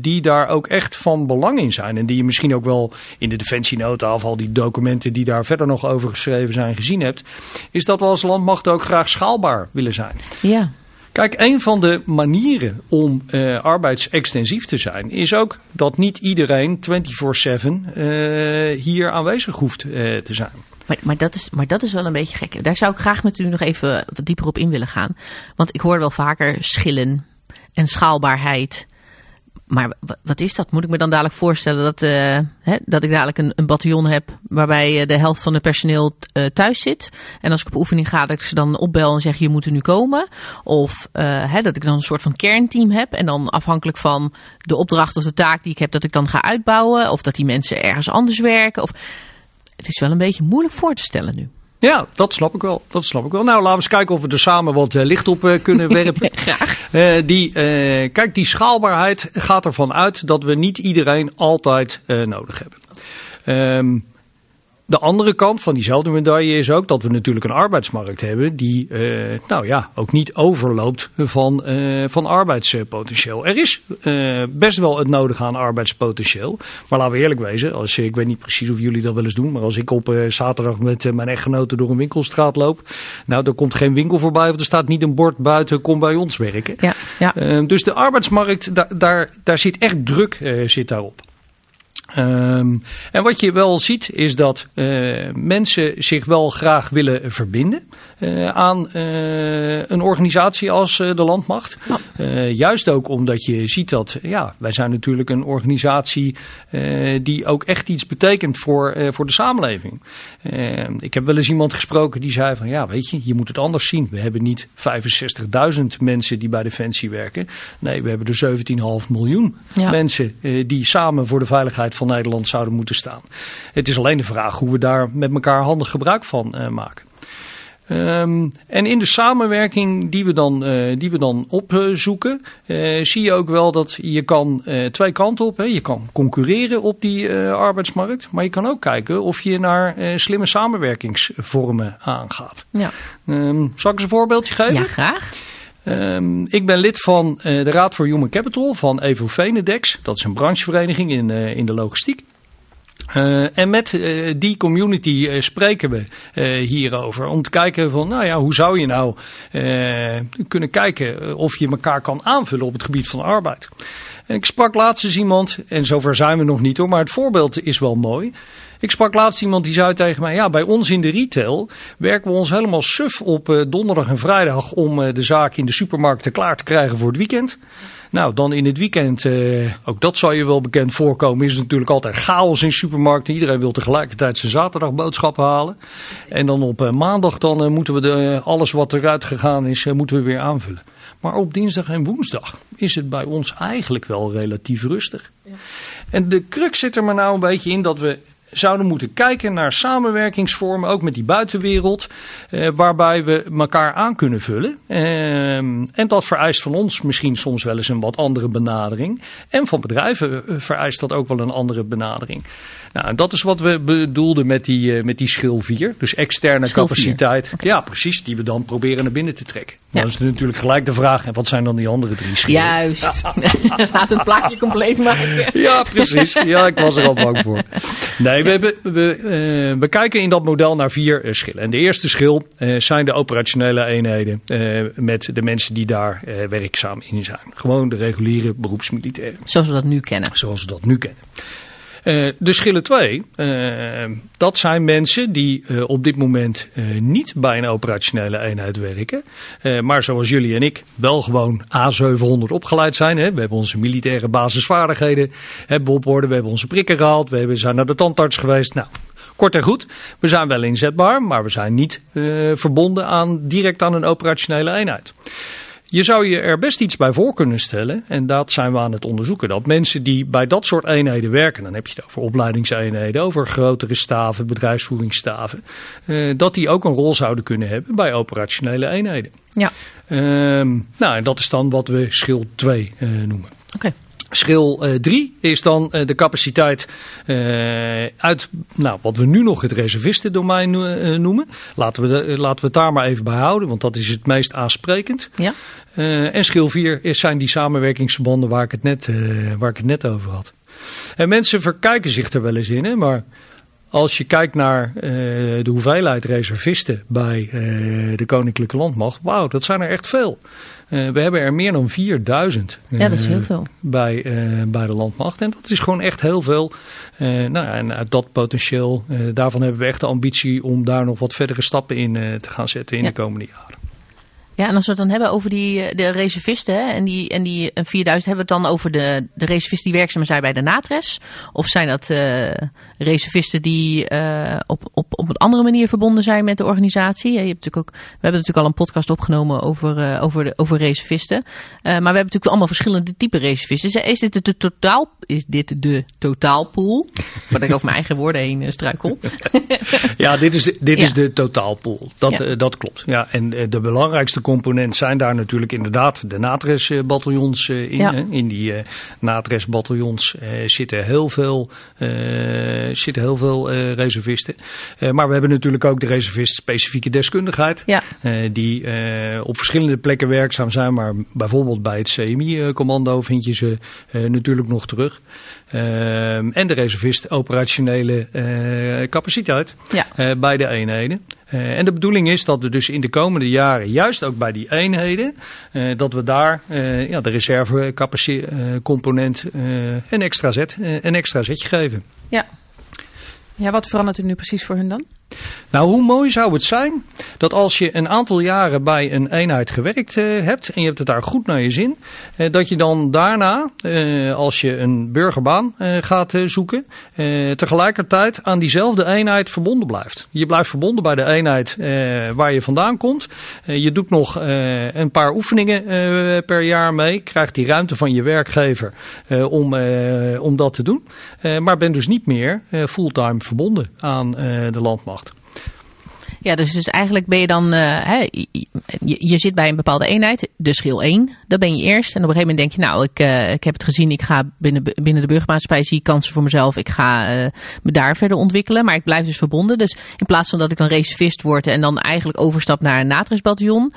die daar ook echt van belang in zijn. En die je misschien ook wel in de defensienota of al die documenten die daar verder nog over geschreven zijn gezien hebt. Is dat we als landmacht ook graag schaalbaar willen zijn. Ja. Kijk, een van de manieren om uh, arbeidsextensief te zijn is ook dat niet iedereen 24/7 uh, hier aanwezig hoeft uh, te zijn. Maar, maar, dat is, maar dat is wel een beetje gek. Daar zou ik graag met u nog even wat dieper op in willen gaan. Want ik hoor wel vaker schillen en schaalbaarheid. Maar wat is dat? Moet ik me dan dadelijk voorstellen dat, uh, hè, dat ik dadelijk een, een bataljon heb waarbij uh, de helft van het personeel uh, thuis zit. En als ik op oefening ga, dat ik ze dan opbel en zeg je moet er nu komen. Of hè, dat ik dan een soort van kernteam heb. En dan afhankelijk van de opdracht of de taak die ik heb, dat ik dan ga uitbouwen. Of dat die mensen ergens anders werken. Of... Het is wel een beetje moeilijk voor te stellen nu. Ja, dat snap ik wel. Dat snap ik wel. Nou, laten we eens kijken of we er samen wat uh, licht op uh, kunnen werpen. Graag. Uh, die, kijk, die schaalbaarheid gaat ervan uit dat we niet iedereen altijd nodig hebben. Um, de andere kant van diezelfde medaille is ook dat we natuurlijk een arbeidsmarkt hebben die uh, nou ja, ook niet overloopt van, uh, van arbeidspotentieel. Er is uh, best wel het nodige aan arbeidspotentieel. Maar laten we eerlijk wezen, als, ik weet niet precies of jullie dat wel eens doen, maar als ik op zaterdag met mijn echtgenote door een winkelstraat loop, nou er komt geen winkel voorbij of er staat niet een bord buiten, kom bij ons werken. Ja, ja. dus de arbeidsmarkt, daar, daar, daar zit echt druk zit daarop. Um, en wat je wel ziet is dat uh, mensen zich wel graag willen verbinden aan uh, een organisatie als de Landmacht. Juist ook omdat je ziet dat ja, wij zijn natuurlijk een organisatie die ook echt iets betekent voor, voor de samenleving. Ik heb wel eens iemand gesproken die zei van ja weet je, je moet het anders zien. We hebben niet 65.000 mensen die bij Defensie werken. Nee, we hebben er 17,5 miljoen ja. mensen die samen voor de veiligheid van Nederland zouden moeten staan. Het is alleen de vraag hoe we daar met elkaar handig gebruik van maken. Um, en in de samenwerking die we dan, uh, die we dan opzoeken, uh, zie je ook wel dat je kan uh, twee kanten op. Hè. Je kan concurreren op die arbeidsmarkt, maar je kan ook kijken of je naar slimme samenwerkingsvormen aangaat. Ja. Um, zal ik eens een voorbeeldje geven? Ja, graag. Um, ik ben lid van de Raad voor Human Capital van Evo Venedex. Dat is een branchevereniging in, in de logistiek. Uh, en met uh, die community uh, spreken we hierover. Om te kijken van, nou ja, hoe zou je nou kunnen kijken of je elkaar kan aanvullen op het gebied van arbeid. En ik sprak laatst eens iemand, en zover zijn we nog niet hoor, maar het voorbeeld is wel mooi. Ik sprak laatst iemand die zei tegen mij: Ja, bij ons in de retail werken we ons helemaal suf op donderdag en vrijdag om de zaak in de supermarkten klaar te krijgen voor het weekend. Nou, dan in het weekend, uh, ook dat zal je wel bekend voorkomen, is het natuurlijk altijd chaos in supermarkten. Iedereen wil tegelijkertijd zijn zaterdagboodschappen halen. En dan op maandag dan moeten we de, alles wat eruit gegaan is, moeten we weer aanvullen. Maar op dinsdag en woensdag is het bij ons eigenlijk wel relatief rustig. Ja. En de crux zit er maar nou een beetje in dat we zouden moeten kijken naar samenwerkingsvormen, ook met die buitenwereld, eh, waarbij we elkaar aan kunnen vullen. Ehm, en dat vereist van ons misschien soms wel eens een wat andere benadering. En van bedrijven eh, vereist dat ook wel een andere benadering. Nou, en dat is wat we bedoelden met die, uh, met die schil 4. Dus externe Schil capaciteit. Ja, precies. Die we dan proberen naar binnen te trekken. Ja. Dan is natuurlijk gelijk de vraag, en wat zijn dan die andere drie schillen? Juist. Laat het plaatje compleet maken. Ja, precies. Ja, ik was er al bang voor. Nee, we, hebben, we, eh, we kijken in dat model naar vier eh, schillen. En de eerste schil eh, zijn de operationele eenheden eh, met de mensen die daar eh, werkzaam in zijn. Gewoon de reguliere beroepsmilitairen, Zoals we dat nu kennen. zoals we dat nu kennen. Eh, de schillen 2, dat zijn mensen die eh, op dit moment eh, niet bij een operationele eenheid werken. Eh, maar zoals jullie en ik wel gewoon A700 opgeleid zijn. Hè. We hebben onze militaire basisvaardigheden hebben op orde. We hebben onze prikken gehaald. We zijn naar de tandarts geweest. Nou, kort en goed. We zijn wel inzetbaar, maar we zijn niet eh, verbonden aan, direct aan een operationele eenheid. Je zou je er best iets bij voor kunnen stellen, en dat zijn we aan het onderzoeken, dat mensen die bij dat soort eenheden werken, dan heb je het over opleidingseenheden, over grotere staven, bedrijfsvoeringsstaven, eh, dat die ook een rol zouden kunnen hebben bij operationele eenheden. Ja. Ehm, nou, en dat is dan wat we schil 2 eh, noemen. Oké. Schil 3 is dan eh, de capaciteit eh, uit nou, wat we nu nog het reservistendomein no- eh, noemen. Laten we, de- eh, laten we het daar maar even bij houden, want dat is het meest aansprekend. Ja. Eh, en schil 4 is, zijn die samenwerkingsverbanden waar ik het net, eh, waar ik het net over had. En mensen verkijken zich er wel eens in, hè, maar als je kijkt naar eh, de hoeveelheid reservisten bij eh, de Koninklijke Landmacht, wauw, dat zijn er echt veel. Eh, we hebben er meer dan 4000 Ja, dat is heel veel. bij, bij de landmacht. En dat is gewoon echt heel veel. Nou, ja, en uit dat potentieel, daarvan hebben we echt de ambitie om daar nog wat verdere stappen in te gaan zetten in Ja. de komende jaren. Ja, en als we het dan hebben over die, de reservisten hè, en die, en die eh, 4000, hebben we het dan over de, de reservisten die werkzaam zijn bij de NATRES? Of zijn dat reservisten die eh, op, op, op een andere manier verbonden zijn met de organisatie? Je hebt natuurlijk ook, we hebben natuurlijk al een podcast opgenomen over, eh, over, de, over reservisten. Eh, maar we hebben natuurlijk allemaal verschillende typen reservisten. Is, is dit de, de totaal, is dit de totaalpool? Voordat ik over mijn eigen woorden heen struikel. Ja, dit is, dit Ja. is de totaalpool. Dat, Ja. dat klopt. Ja, en de belangrijkste component zijn daar natuurlijk inderdaad de NATRES-bataljons in. Ja. In die NATRES-bataljons zitten heel veel, zitten heel veel eh, reservisten. Eh, maar we hebben natuurlijk ook de reservist-specifieke deskundigheid. Ja. eh, die eh, op verschillende plekken werkzaam zijn. Maar bijvoorbeeld bij het CMI-commando vind je ze eh, natuurlijk nog terug. En de reservist operationele eh, capaciteit Ja. eh, bij de eenheden. Eh, en de bedoeling is dat we dus in de komende jaren, juist ook bij die eenheden, eh, dat we daar eh, ja, de reservecomponent eh een, extra zet, eh, een extra zetje geven. Ja. Ja, wat verandert er nu precies voor hun dan? Nou, hoe mooi zou het zijn dat als je een aantal jaren bij een eenheid gewerkt eh, hebt en je hebt het daar goed naar je zin, eh, dat je dan daarna, eh, als je een burgerbaan gaat zoeken, tegelijkertijd aan diezelfde eenheid verbonden blijft. Je blijft verbonden bij de eenheid waar je vandaan komt. Je doet nog een paar oefeningen per jaar mee, krijgt die ruimte van je werkgever om, om dat te doen, maar bent dus niet meer fulltime verbonden aan de landmacht. Ja, dus, dus eigenlijk ben je dan, eh, je, zit bij een bepaalde eenheid, de schil 1, daar ben je eerst. En op een gegeven moment denk je, nou, ik, eh, ik heb het gezien, ik ga binnen, binnen de burgermaatschappij, zie kansen voor mezelf, ik ga eh, me daar verder ontwikkelen. Maar ik blijf dus verbonden. Dus in plaats van dat ik dan reservist word en dan eigenlijk overstap naar een natresbataljon,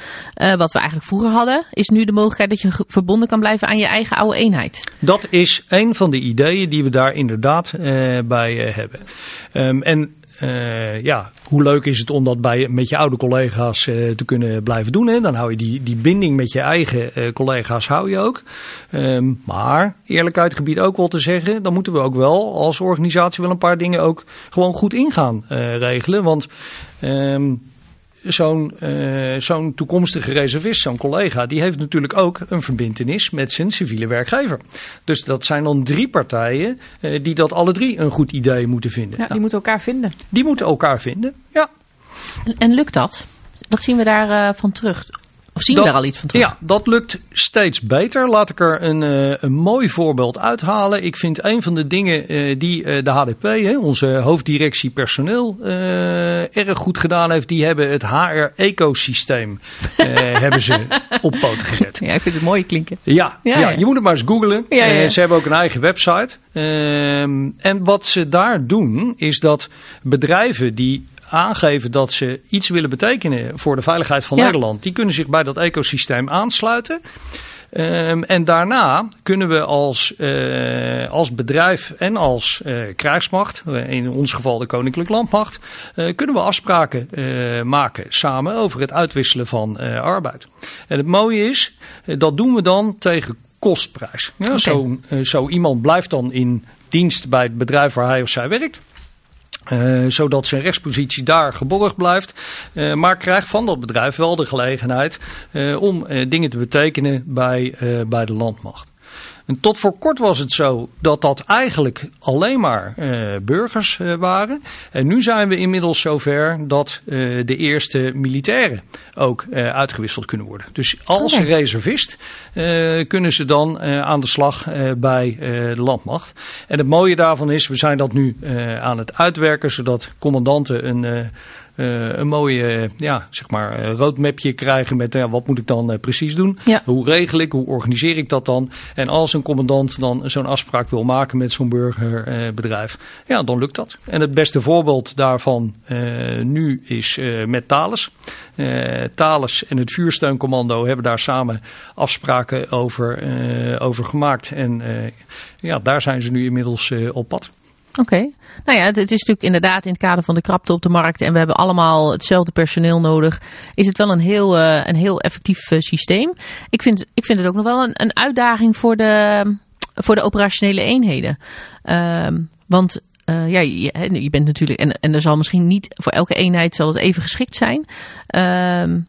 wat we eigenlijk vroeger hadden, is nu de mogelijkheid dat je verbonden kan blijven aan je eigen oude eenheid. Dat is een van de ideeën die we daar inderdaad bij hebben. Ehm, en eh, ja, hoe leuk is het om dat bij, met je oude collega's eh, te kunnen blijven doen. Hè? Dan hou je die, die binding met je eigen eh, collega's hou je ook. Ehm, maar eerlijkheid gebied ook wel te zeggen, dan moeten we ook wel als organisatie wel een paar dingen ook gewoon goed in gaan eh, regelen. Want ehm, zo'n eh, zo'n toekomstige reservist, zo'n collega, die heeft natuurlijk ook een verbintenis met zijn civiele werkgever. Dus dat zijn dan drie partijen eh, die dat alle drie een goed idee moeten vinden. Ja, Nou, die moeten elkaar vinden. die moeten elkaar vinden. Ja. En, en lukt dat? Wat zien we daarvan van terug? Of zien we daar al iets van terug? Ja, dat lukt steeds beter. Laat ik er een, uh, een mooi voorbeeld uithalen. Ik vind een van de dingen uh, die uh, de HDP, hè, onze hoofddirectie personeel, erg goed gedaan heeft. Die hebben het HR-ecosysteem hebben ze op poot gezet. Ja, ik vind het mooi klinken. Ja, ja, ja. je moet het maar eens googlen. ze hebben ook een eigen website. Ehm, en wat ze daar doen, is dat bedrijven die aangeven dat ze iets willen betekenen voor de veiligheid van Nederland, die kunnen zich bij dat ecosysteem aansluiten. Um, en daarna kunnen we als, uh, als bedrijf en als uh, krijgsmacht, eh, in ons geval de Koninklijke Landmacht, uh, kunnen we afspraken maken samen over het uitwisselen van arbeid. En het mooie is, dat doen we dan tegen kostprijs. Ja, okay. zo, zo iemand blijft dan in dienst bij het bedrijf waar hij of zij werkt. Uh, zodat zijn rechtspositie daar geborgd blijft. Uh, maar krijgt van dat bedrijf wel de gelegenheid uh, om dingen te betekenen bij, bij de landmacht. En tot voor kort was het zo dat dat eigenlijk alleen maar uh, burgers uh, waren. En nu zijn we inmiddels zover dat uh, de eerste militairen ook uitgewisseld kunnen worden. Dus als okay. reservist kunnen ze dan aan de slag bij de landmacht. En het mooie daarvan is, we zijn dat nu aan het uitwerken, zodat commandanten een een mooie ja, zeg maar, roadmapje krijgen met ja, wat moet ik dan precies doen? Ja. Hoe regel ik, hoe organiseer ik dat dan? En als een commandant dan zo'n afspraak wil maken met zo'n burgerbedrijf, ja, dan lukt dat. En het beste voorbeeld daarvan nu is met Thales. Thales en het vuursteuncommando hebben daar samen afspraken over, over gemaakt. En ja, daar zijn ze nu inmiddels op pad. Oké. Nou ja, het, is natuurlijk inderdaad in het kader van de krapte op de markt en we hebben allemaal hetzelfde personeel nodig. Is het wel een heel, uh, een heel effectief uh, systeem. Ik vind, ik vind het ook nog wel een, een uitdaging voor de, voor de operationele eenheden. Uh, want uh, ja, je, je, bent natuurlijk, en, en er zal misschien niet voor elke eenheid zal het even geschikt zijn. Ehm,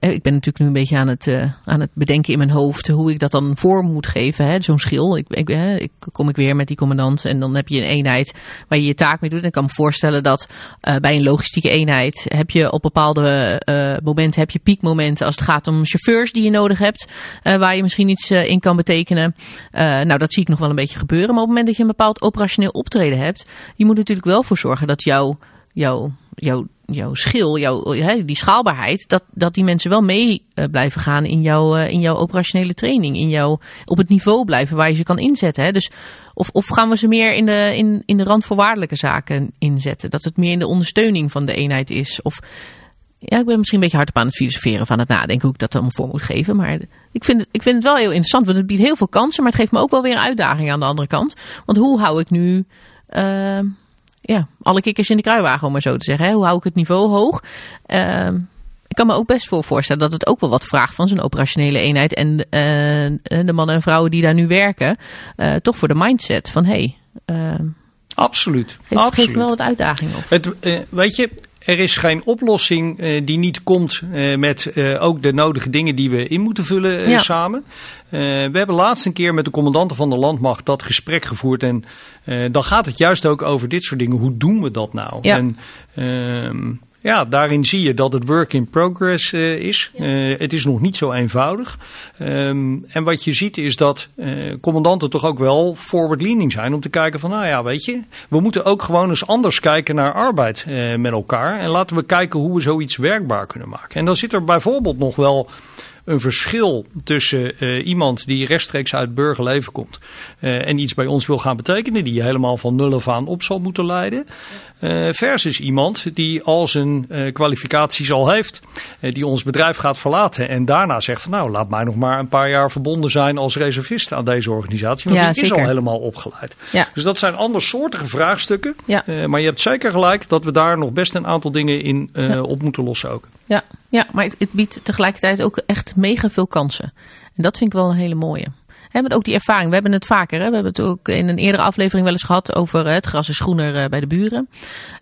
ik ben natuurlijk nu een beetje aan het, uh, aan het bedenken in mijn hoofd hoe ik dat dan vorm moet geven. Zo'n schil. Ik, ik, kom ik weer met die commandant en dan heb je een eenheid waar je je taak mee doet. En ik kan me voorstellen dat uh, bij een logistieke eenheid heb je op bepaalde uh, momenten heb je piekmomenten als het gaat om chauffeurs die je nodig hebt. waar je misschien iets in kan betekenen. nou, dat zie ik nog wel een beetje gebeuren. Maar op het moment dat je een bepaald operationeel optreden hebt, je moet natuurlijk wel voor zorgen dat jouw jouw, jouw, jouw schil, jouw, die schaalbaarheid, dat, dat die mensen wel mee uh, blijven gaan in, jouw uh, in jouw operationele training. In jouw, op het niveau blijven waar je ze kan inzetten. Hè? Dus of, of gaan we ze meer in de, in, in de randvoorwaardelijke zaken inzetten? Dat het meer in de ondersteuning van de eenheid is? Of ja, ik ben misschien een beetje hard op aan het filosoferen van het nadenken hoe ik dat dan voor moet geven. Maar ik vind, het, ik vind het wel heel interessant, want het biedt heel veel kansen. Maar het geeft me ook wel weer een uitdaging aan de andere kant. Want hoe hou ik nu... Uh, ja, alle kikkers in de kruiwagen, om maar zo te zeggen. Hè? Hoe hou ik het niveau hoog? Uh, ik kan me ook best voor voorstellen dat het ook wel wat vraagt van zo'n operationele eenheid. En uh, de mannen en vrouwen die daar nu werken, uh, toch voor de mindset van hé. Hey, Absoluut. Het Absoluut. geeft wel wat uitdaging op. Het, weet je, er is geen oplossing uh, die niet komt uh, met uh, ook de nodige dingen die we in moeten vullen ja. samen. we hebben laatst een keer met de commandanten van de landmacht dat gesprek gevoerd. En dan gaat het juist ook over dit soort dingen. Hoe doen we dat nou? Ja. En, ehm, ja, daarin zie je dat het work in progress uh, is. Ja. Uh, het is nog niet zo eenvoudig. Um, en wat je ziet is dat uh, commandanten toch ook wel forward leaning zijn om te kijken van, nou ja, weet je, we moeten ook gewoon eens anders kijken naar arbeid met elkaar. En laten we kijken hoe we zoiets werkbaar kunnen maken. En dan zit er bijvoorbeeld nog wel een verschil tussen uh, iemand die rechtstreeks uit burgerleven komt uh, en iets bij ons wil gaan betekenen, die je helemaal van nul af aan op zal moeten leiden, versus iemand die al zijn kwalificaties al heeft, die ons bedrijf gaat verlaten en daarna zegt van nou laat mij nog maar een paar jaar verbonden zijn als reservist aan deze organisatie, want Ja, die is al helemaal opgeleid. Ja. Dus dat zijn andersoortige vraagstukken, Ja. maar je hebt zeker gelijk dat we daar nog best een aantal dingen in op moeten lossen ook. Ja, ja maar het, het biedt tegelijkertijd ook echt mega veel kansen. En dat vind ik wel een hele mooie. Hè, met ook die ervaring. We hebben het vaker. Hè? We hebben het ook in een eerdere aflevering wel eens gehad over het gras is groener eh, bij de buren.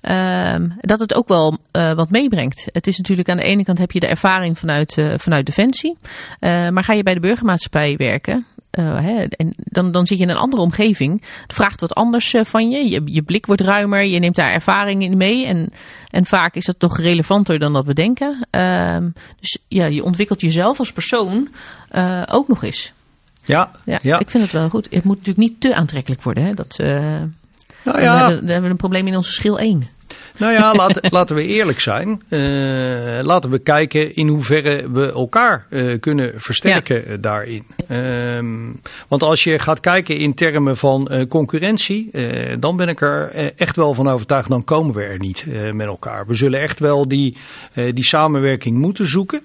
Ehm, dat het ook wel eh, wat meebrengt. Het is natuurlijk aan de ene kant heb je de ervaring vanuit, eh, vanuit Defensie. Maar ga je bij de burgermaatschappij werken. hè, en dan, dan zit je in een andere omgeving. Het vraagt wat anders van je. je. Je blik wordt ruimer. Je neemt daar ervaring in mee. En, en vaak is dat toch relevanter dan dat we denken. Ehm, dus ja, je ontwikkelt jezelf als persoon ook nog eens. Ja, Ja, ja. ik vind het wel goed. Het moet natuurlijk niet te aantrekkelijk worden. Hè? Dat, eh, Nou ja, hebben, dan hebben we een probleem in onze schil 1. Nou ja, laat, laten we eerlijk zijn. Eh, laten we kijken in hoeverre we elkaar eh, kunnen versterken eh, daarin. Ehm, want als je gaat kijken in termen van concurrentie, dan ben ik er echt wel van overtuigd, dan komen we er niet met elkaar. We zullen echt wel die, die samenwerking moeten zoeken.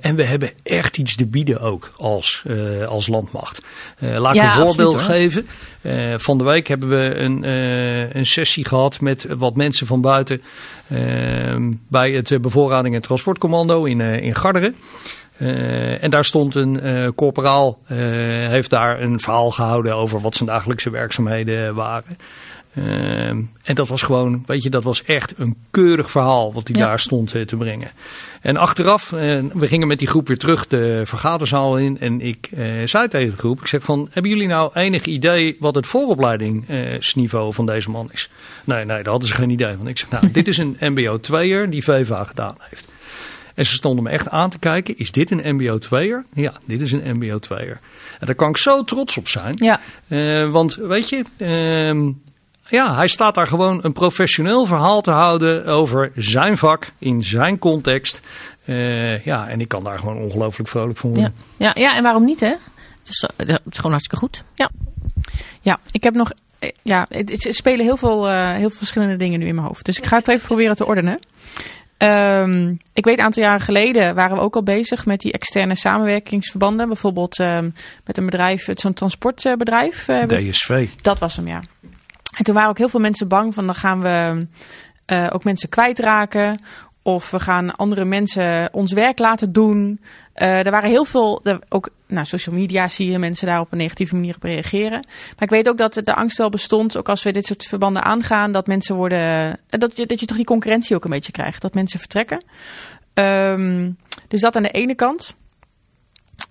En we hebben echt iets te bieden ook als, als landmacht. Laat ik Ja, een voorbeeld absoluut, geven. Eh, van de week hebben we een, eh, een sessie gehad met wat mensen van buiten ehm, bij het eh, bevoorrading en transportcommando in, in Garderen. En daar stond een corporaal, heeft daar een verhaal gehouden over wat zijn dagelijkse werkzaamheden waren. Ehm, en dat was gewoon, weet je, dat was echt een keurig verhaal wat hij Ja. daar stond eh, te brengen. En achteraf, eh, we gingen met die groep weer terug de vergaderzaal in. En ik eh, zei tegen de groep, ik zeg van, hebben jullie nou enig idee wat het vooropleidingsniveau van deze man is? Nee, nee, daar hadden ze geen idee van. Ik zeg, nou, dit is een mbo 2er die VVA gedaan heeft. En ze stonden me echt aan te kijken, is dit een mbo 2er? Ja, dit is een mbo 2er. En daar kan ik zo trots op zijn. Ja, want weet je, ehm, ja, hij staat daar gewoon een professioneel verhaal te houden over zijn vak in zijn context. Eh, ja, en ik kan daar gewoon ongelooflijk vrolijk van worden. ja, ja, ja, en waarom niet, hè? Het is, eh, het is gewoon hartstikke goed. Ja. Ja, ik heb nog. eh, Ja, het, het spelen heel veel, heel veel verschillende dingen nu in mijn hoofd. Dus ik ga het even proberen te ordenen. Ehm, ik weet, een aantal jaren geleden waren we ook al bezig met die externe samenwerkingsverbanden. Bijvoorbeeld ehm, met een bedrijf, zo'n transportbedrijf. DSV. dat was hem, ja. En toen waren ook heel veel mensen bang van dan gaan we eh, ook mensen kwijtraken. Of we gaan andere mensen ons werk laten doen. Eh, er waren heel veel, ook nou, social media zie je mensen daar op een negatieve manier op reageren. Maar ik weet ook dat de angst wel bestond, ook als we dit soort verbanden aangaan, dat mensen worden, eh, dat je, dat je toch die concurrentie ook een beetje krijgt. Dat mensen vertrekken. Ehm, dus dat aan de ene kant.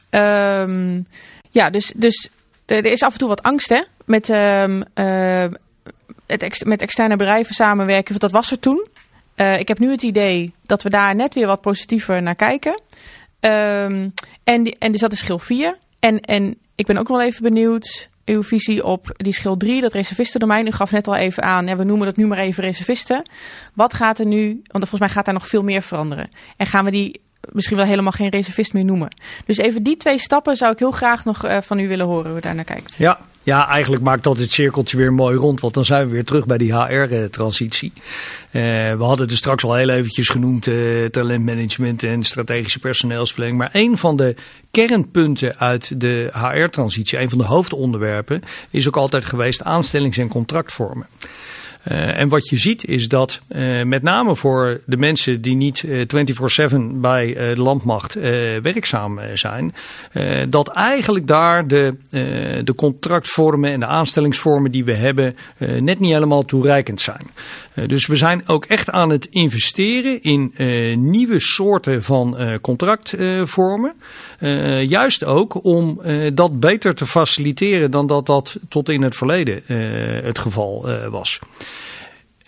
Ehm, ja, dus, dus er is af en toe wat angst hè, met, ehm, eh, het met externe bedrijven samenwerken. Dat was er toen. Eh, ik heb nu het idee dat we daar net weer wat positiever naar kijken. Ehm, en, en dus dat is schil 4. En, en ik ben ook wel even benieuwd uw visie op die schil 3, dat reservistendomein. U gaf net al even aan, we noemen dat nu maar even reservisten. Wat gaat er nu, want volgens mij gaat daar nog veel meer veranderen. En gaan we die misschien wel helemaal geen reservist meer noemen. Dus even die twee stappen zou ik heel graag nog eh, van u willen horen hoe u daar naar kijkt. Ja, ja, eigenlijk maakt dat het cirkeltje weer mooi rond. Want dan zijn we weer terug bij die HR-transitie. Eh, we hadden er straks al heel eventjes genoemd eh, talentmanagement en strategische personeelsplanning. Maar een van de kernpunten uit de HR-transitie, een van de hoofdonderwerpen, is ook altijd geweest aanstellings- en contractvormen. Uh, en wat je ziet is dat uh, met name voor de mensen die niet uh, 24/7 bij uh, de landmacht werkzaam zijn, dat eigenlijk daar de, de contractvormen en de aanstellingsvormen die we hebben net niet helemaal toereikend zijn. Dus we zijn ook echt aan het investeren in nieuwe soorten van contractvormen. Uh, juist ook om uh, dat beter te faciliteren dan dat dat tot in het verleden uh, het geval was.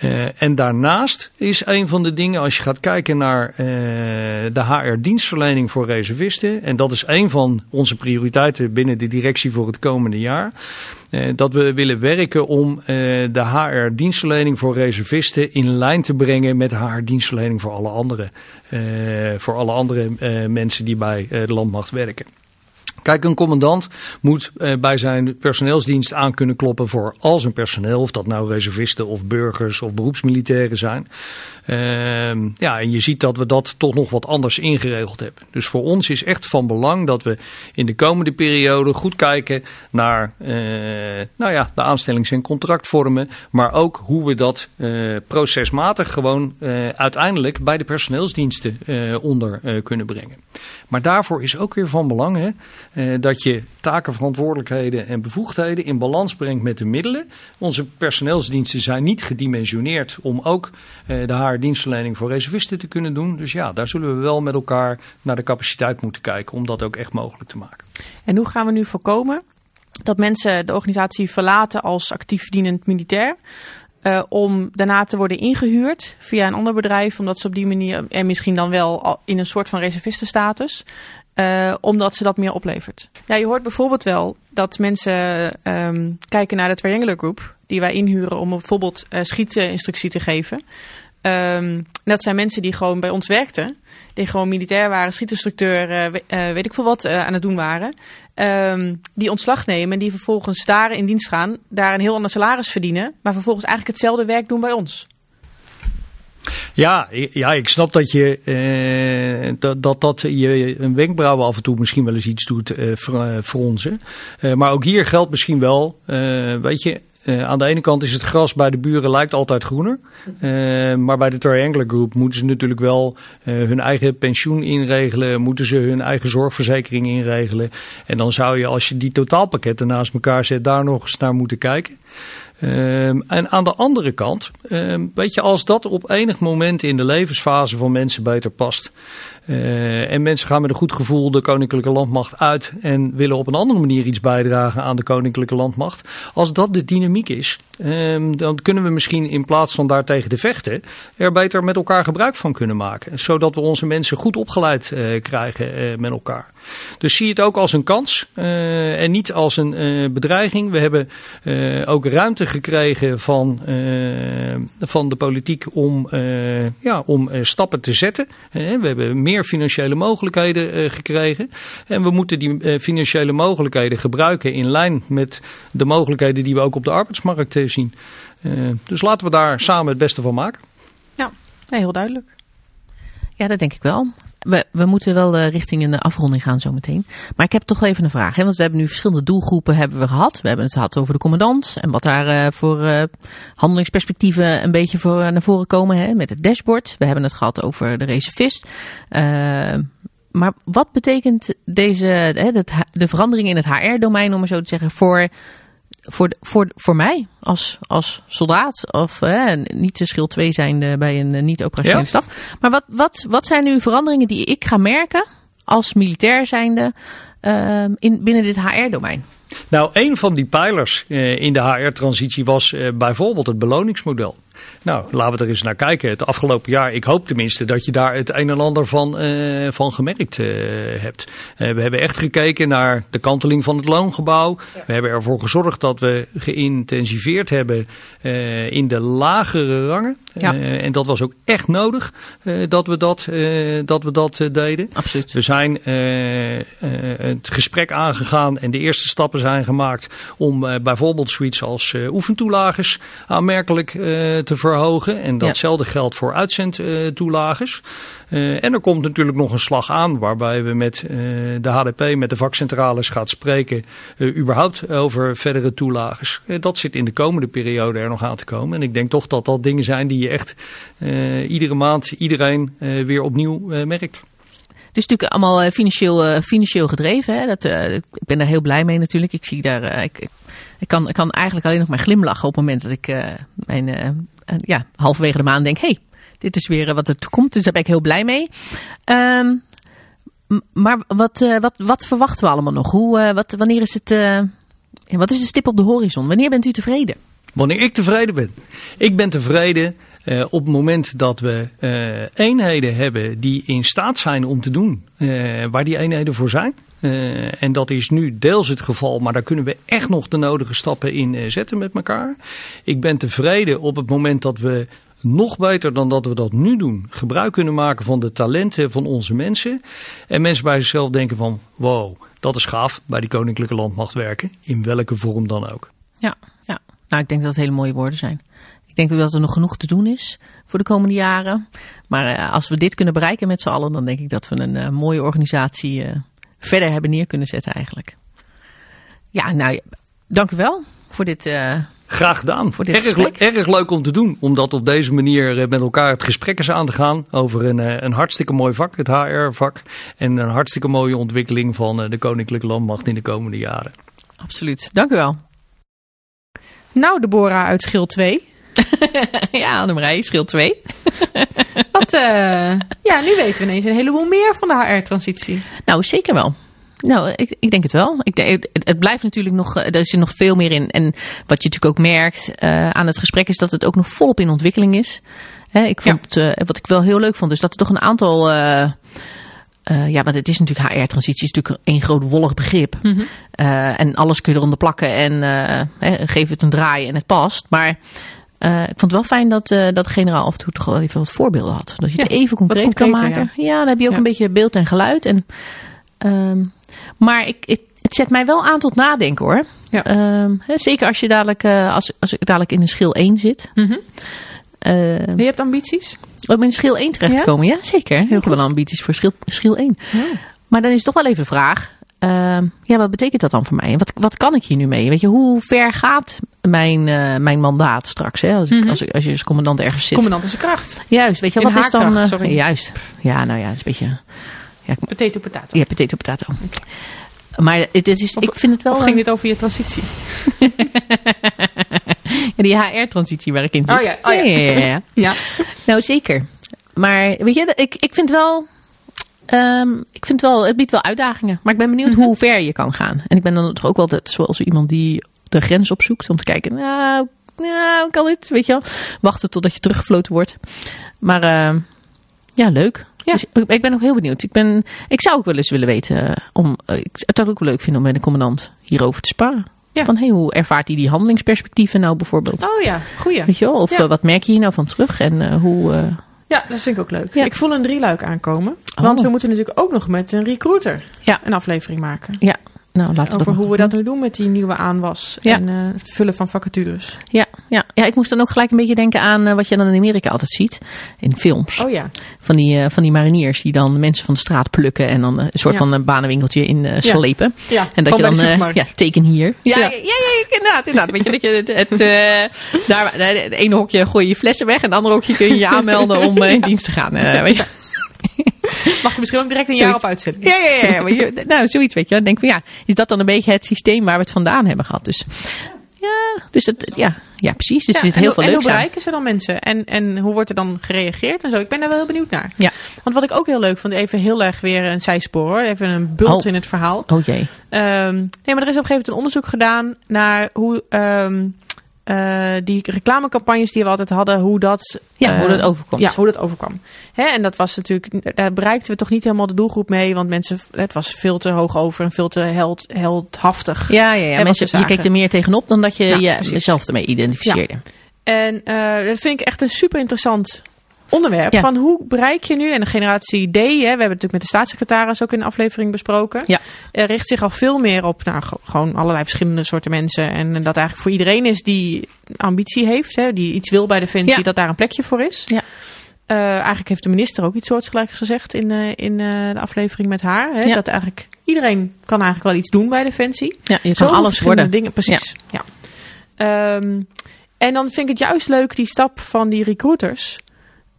Uh, en daarnaast is een van de dingen, als je gaat kijken naar uh, de HR-dienstverlening voor reservisten, en dat is een van onze prioriteiten binnen de directie voor het komende jaar, uh, dat we willen werken om de HR-dienstverlening voor reservisten in lijn te brengen met HR-dienstverlening voor alle andere, voor alle andere mensen die bij de landmacht werken. Kijk, een commandant moet uh, bij zijn personeelsdienst aan kunnen kloppen voor al zijn personeel. Of dat nou reservisten of burgers of beroepsmilitairen zijn. Uh, ja, en je ziet dat we dat toch nog wat anders ingeregeld hebben. Dus voor ons is echt van belang dat we in de komende periode goed kijken naar uh, nou ja, de aanstellings- en contractvormen. Maar ook hoe we dat procesmatig gewoon uiteindelijk bij de personeelsdiensten onder kunnen brengen. Maar daarvoor is ook weer van belang hè, dat je taken, verantwoordelijkheden en bevoegdheden in balans brengt met de middelen. Onze personeelsdiensten zijn niet gedimensioneerd om ook uh, de HR-dienstverlening voor reservisten te kunnen doen. Dus ja, daar zullen we wel met elkaar naar de capaciteit moeten kijken om dat ook echt mogelijk te maken. En hoe gaan we nu voorkomen dat mensen de organisatie verlaten als actief dienend militair. Uh, om daarna te worden ingehuurd via een ander bedrijf. Omdat ze op die manier, en misschien dan wel in een soort van reservistenstatus. Uh, omdat ze dat meer oplevert. Ja, je hoort bijvoorbeeld wel dat mensen um, kijken naar de Triangular Group. Die wij inhuren om bijvoorbeeld uh, schietinstructie te geven. Um, dat zijn mensen die gewoon bij ons werkten. Die gewoon militair waren, schietinstructeur, uh, weet ik veel wat, aan het doen waren. Um, die ontslag nemen en die vervolgens daar in dienst gaan. Daar een heel ander salaris verdienen. Maar vervolgens eigenlijk hetzelfde werk doen bij ons. Ja, ja, ik snap dat je eh, dat, dat, dat je een wenkbrauwen af en toe misschien wel eens iets doet eh, fronsen. Uh, maar ook hier geldt misschien wel, weet je, uh, aan de ene kant is het gras bij de buren lijkt altijd groener. Maar bij de Triangular Group moeten ze natuurlijk wel hun eigen pensioen inregelen. Moeten ze hun eigen zorgverzekering inregelen. En dan zou je als je die totaalpakketten naast elkaar zet daar nog eens naar moeten kijken. Um, en aan de andere kant, um, weet je, als dat op enig moment in de levensfase van mensen beter past. Uh, en mensen gaan met een goed gevoel de koninklijke landmacht uit en willen op een andere manier iets bijdragen aan de koninklijke landmacht. Als dat de dynamiek is, um, dan kunnen we misschien in plaats van daar tegen te vechten, er beter met elkaar gebruik van kunnen maken. Zodat we onze mensen goed opgeleid uh, krijgen uh, met elkaar. Dus zie het ook als een kans en niet als een bedreiging. We hebben ook ruimte gekregen van, van de politiek om, ja, om stappen te zetten. we hebben meer financiële mogelijkheden gekregen. En we moeten die financiële mogelijkheden gebruiken in lijn met de mogelijkheden die we ook op de arbeidsmarkt zien. dus laten we daar samen het beste van maken. Ja, heel duidelijk. Ja, dat denk ik wel. We, we moeten wel uh, richting een afronding gaan zometeen. Maar ik heb toch even een vraag. Hè? Want we hebben nu verschillende doelgroepen hebben we gehad. We hebben het gehad over de commandant. En wat daar uh, voor uh, handelingsperspectieven een beetje voor, naar voren komen. Hè? Met het dashboard. We hebben het gehad over de reservist. maar wat betekent deze, hè, de verandering in het HR-domein, om maar zo te zeggen, voor voor, voor, voor mij als, als soldaat, of eh, niet de schil 2 zijn bij een niet-operationele ja. staf. Maar wat, wat, wat zijn nu veranderingen die ik ga merken als militair zijnde uh, in, binnen dit HR-domein? Nou, een van die pijlers uh, in de HR-transitie was uh, bijvoorbeeld het beloningsmodel. Nou, laten we er eens naar kijken. Het afgelopen jaar, ik hoop tenminste dat je daar het een en ander van, uh, van gemerkt uh, hebt. Uh, we hebben echt gekeken naar de kanteling van het loongebouw. Ja. We hebben ervoor gezorgd dat we geïntensiveerd hebben in de lagere rangen. Ja. en dat was ook echt nodig dat we dat, dat, we dat deden. Absoluut. We zijn het gesprek aangegaan en de eerste stappen zijn gemaakt om bijvoorbeeld zoiets als oefentoelagers aanmerkelijk te te verhogen. En datzelfde ja. geldt voor uitzendtoelages. Uh, en er komt natuurlijk nog een slag aan waarbij we met uh, de HDP, met de vakcentrales gaat spreken uh, überhaupt over verdere toelages. dat zit in de komende periode er nog aan te komen. En ik denk toch dat dat dingen zijn die je echt iedere maand iedereen weer opnieuw merkt. Het is natuurlijk allemaal financieel, financieel gedreven. Hè? Dat, ik ben daar heel blij mee natuurlijk. Ik zie daar, ik, ik, kan, ik kan eigenlijk alleen nog maar glimlachen op het moment dat ik mijn ja, halverwege de maand denk, hey, dit is weer wat er komt. Dus daar ben ik heel blij mee. Um, maar wat, uh, wat, wat verwachten we allemaal nog? Hoe, uh, wat, wanneer is het, wat is de stip op de horizon? Wanneer bent u tevreden? Wanneer ik tevreden ben. Ik ben tevreden op het moment dat we eenheden hebben die in staat zijn om te doen waar die eenheden voor zijn. Uh, en dat is nu deels het geval, maar daar kunnen we echt nog de nodige stappen in uh, zetten met elkaar. Ik ben tevreden op het moment dat we nog beter dan dat we dat nu doen, gebruik kunnen maken van de talenten van onze mensen. En mensen bij zichzelf denken van, wow, dat is gaaf, bij die koninklijke landmacht werken, in welke vorm dan ook. Ja, ja. nou ik denk dat het hele mooie woorden zijn. Ik denk ook dat er nog genoeg te doen is voor de komende jaren. Maar uh, als we dit kunnen bereiken met z'n allen, dan denk ik dat we een mooie organisatie uh, verder hebben neer kunnen zetten eigenlijk. Ja, nou, dank u wel voor dit... Uh, Graag gedaan. Voor dit erg, erg, leuk om te doen. Om dat op deze manier met elkaar het gesprek eens aan te gaan. Over een, een hartstikke mooi vak, het HR-vak. En een hartstikke mooie ontwikkeling van de Koninklijke Landmacht in de komende jaren. Absoluut. Dank u wel. Nou, Deborah uit Schil 2. ja, Annemarij, Schil 2. Wat, uh, ja, nu weten we ineens een heleboel meer van de HR-transitie. Nou, zeker wel. Nou, ik, ik denk het wel. Ik het, het blijft natuurlijk nog, eh, er zit nog veel meer in. En wat je natuurlijk ook merkt eh, aan het gesprek is dat het ook nog volop in ontwikkeling is. Hè, ik vond, eh, wat ik wel heel leuk vond, is dat er toch een aantal... ja, want het is natuurlijk HR-transitie, is natuurlijk één groot wollig begrip. Eh, en alles kun je eronder plakken en hè, geef het een draai en het past. Maar eh, ik vond het wel fijn dat, eh, dat de generaal af en toe toch wel even wat voorbeelden had. Dat je het even concreet kan maken. Ja. dan heb je ook Ja. een beetje beeld en geluid. En, ehm, maar ik, het, het zet mij wel aan tot nadenken hoor. Ja. Ehm, hè, zeker als je dadelijk, eh, als, als ik dadelijk in een schil 1 zit. Ehm, Je hebt ambities? om in schil 1 terecht te komen. Ja, zeker. Ik heb wel ambities voor schil, schil 1. Maar dan is toch wel even de vraag. ja, wat betekent dat dan voor mij? Wat, wat kan ik hier nu mee? Weet je, hoe ver gaat mijn, eh, mijn mandaat straks? Hè? Als, ik, Mhm. als, ik, als je als commandant ergens zit. Commandant is een kracht. Juist, weet je, In wat is dan... haarkracht, eh, juist. Ja, nou ja, het is een beetje... Potato, potato. Ja, potato, potato. Maar het, het is, Of- ik vind het wel... Of ging dit over je transitie? Ja, die HR-transitie waar ik in zit. Oh ja, oh ja. ja, ja, ja. Ja. Nou, zeker. Maar weet je, ik, ik vind wel... ehm, ik vind wel, het biedt wel uitdagingen. Maar ik ben benieuwd Mhm. hoe ver je kan gaan. En ik ben dan toch ook wel zoals iemand die de grens opzoekt. Om te kijken, nou, nou kan dit? Weet je wel. Wachten totdat je teruggefloten wordt. Maar ehm, ja, leuk. Ja. Dus ik, ben ook heel benieuwd. Ik, ben, ik zou ook wel eens willen weten. eh, Om, eh, ik zou het ook wel leuk vinden om met de commandant hierover te sparren. Ja. Van hey, hoe ervaart hij die handelingsperspectieven nou bijvoorbeeld? Oh ja, goeie. Weet je wel? Of Ja. eh, wat merk je hier nou van terug? En eh, hoe... eh, Ja, dat vind ik ook leuk. Ja. Ik voel een drieluik aankomen. Oh. Want we moeten natuurlijk ook nog met een recruiter Ja. een aflevering maken. Ja, nou laten we Over hoe we dat nu doen met die nieuwe aanwas. Ja. En eh, het vullen van vacatures. Ja, ja. ja, ik moest dan ook gelijk een beetje denken aan eh, wat je dan in Amerika altijd ziet. In films. Oh ja. Van, die, eh, van die mariniers die dan mensen van de straat plukken. En dan een soort Ja. van een banenwinkeltje in slepen. Ja, En dat je dan, ja, teken hier. Ja, Ja. ja. inderdaad, inderdaad. Weet je, dat je het, het, daar, nee, het ene hokje gooi je je flessen weg. En het andere hokje kun je je aanmelden om in dienst te gaan. weet je. Mag je misschien ook direct een jaar op uitzetten. Ja, ja, ja. ja. Maar je- nou, zoiets weet je. Dan denk ik van ja, is dat dan een beetje het systeem waar we het vandaan hebben gehad? Dus ja, dus het, ja, ja precies. Dus zit en heel hoe- veel en leuks hoe aan. bereiken ze dan mensen? En, en hoe wordt er dan gereageerd en zo? Ik ben daar wel heel benieuwd naar. Ja. Want wat ik ook heel leuk vond, even heel erg weer een zijspoor hoor. Even een bult Oh. in het verhaal. Oh jee. Ehm, nee, maar er is op een gegeven moment een onderzoek gedaan naar hoe ehm, eh, die reclamecampagnes die we altijd hadden, hoe dat, Ja, eh, hoe dat overkomt. Ja, hoe dat overkwam. Hè, en dat was natuurlijk, daar bereikten we toch niet helemaal de doelgroep mee, want mensen, het was veel te hoog over en veel te held, heldhaftig. Ja, ja, ja. Mensen, je keek er meer tegenop dan dat je Ja, jezelf ermee identificeerde. En eh, dat vind ik echt een super interessant onderwerp. Ja. Van hoe bereik je nu, en de generatie D, hè, we hebben het natuurlijk met de staatssecretaris ook in de aflevering besproken. Ja. Er richt zich al veel meer op nou, ge- gewoon allerlei verschillende soorten mensen. En dat eigenlijk voor iedereen is die ambitie heeft, hè, die iets wil bij Defensie, Ja. dat daar een plekje voor is. Ja. Eh, eigenlijk heeft de minister ook iets soortgelijks gezegd in, eh, in eh, de aflevering met haar. Hè. Dat eigenlijk iedereen kan eigenlijk wel iets doen bij Defensie. Ja, je kan Zoveel alles worden. Dingen, precies. Ja. Ehm, en dan vind ik het juist leuk, die stap van die recruiters.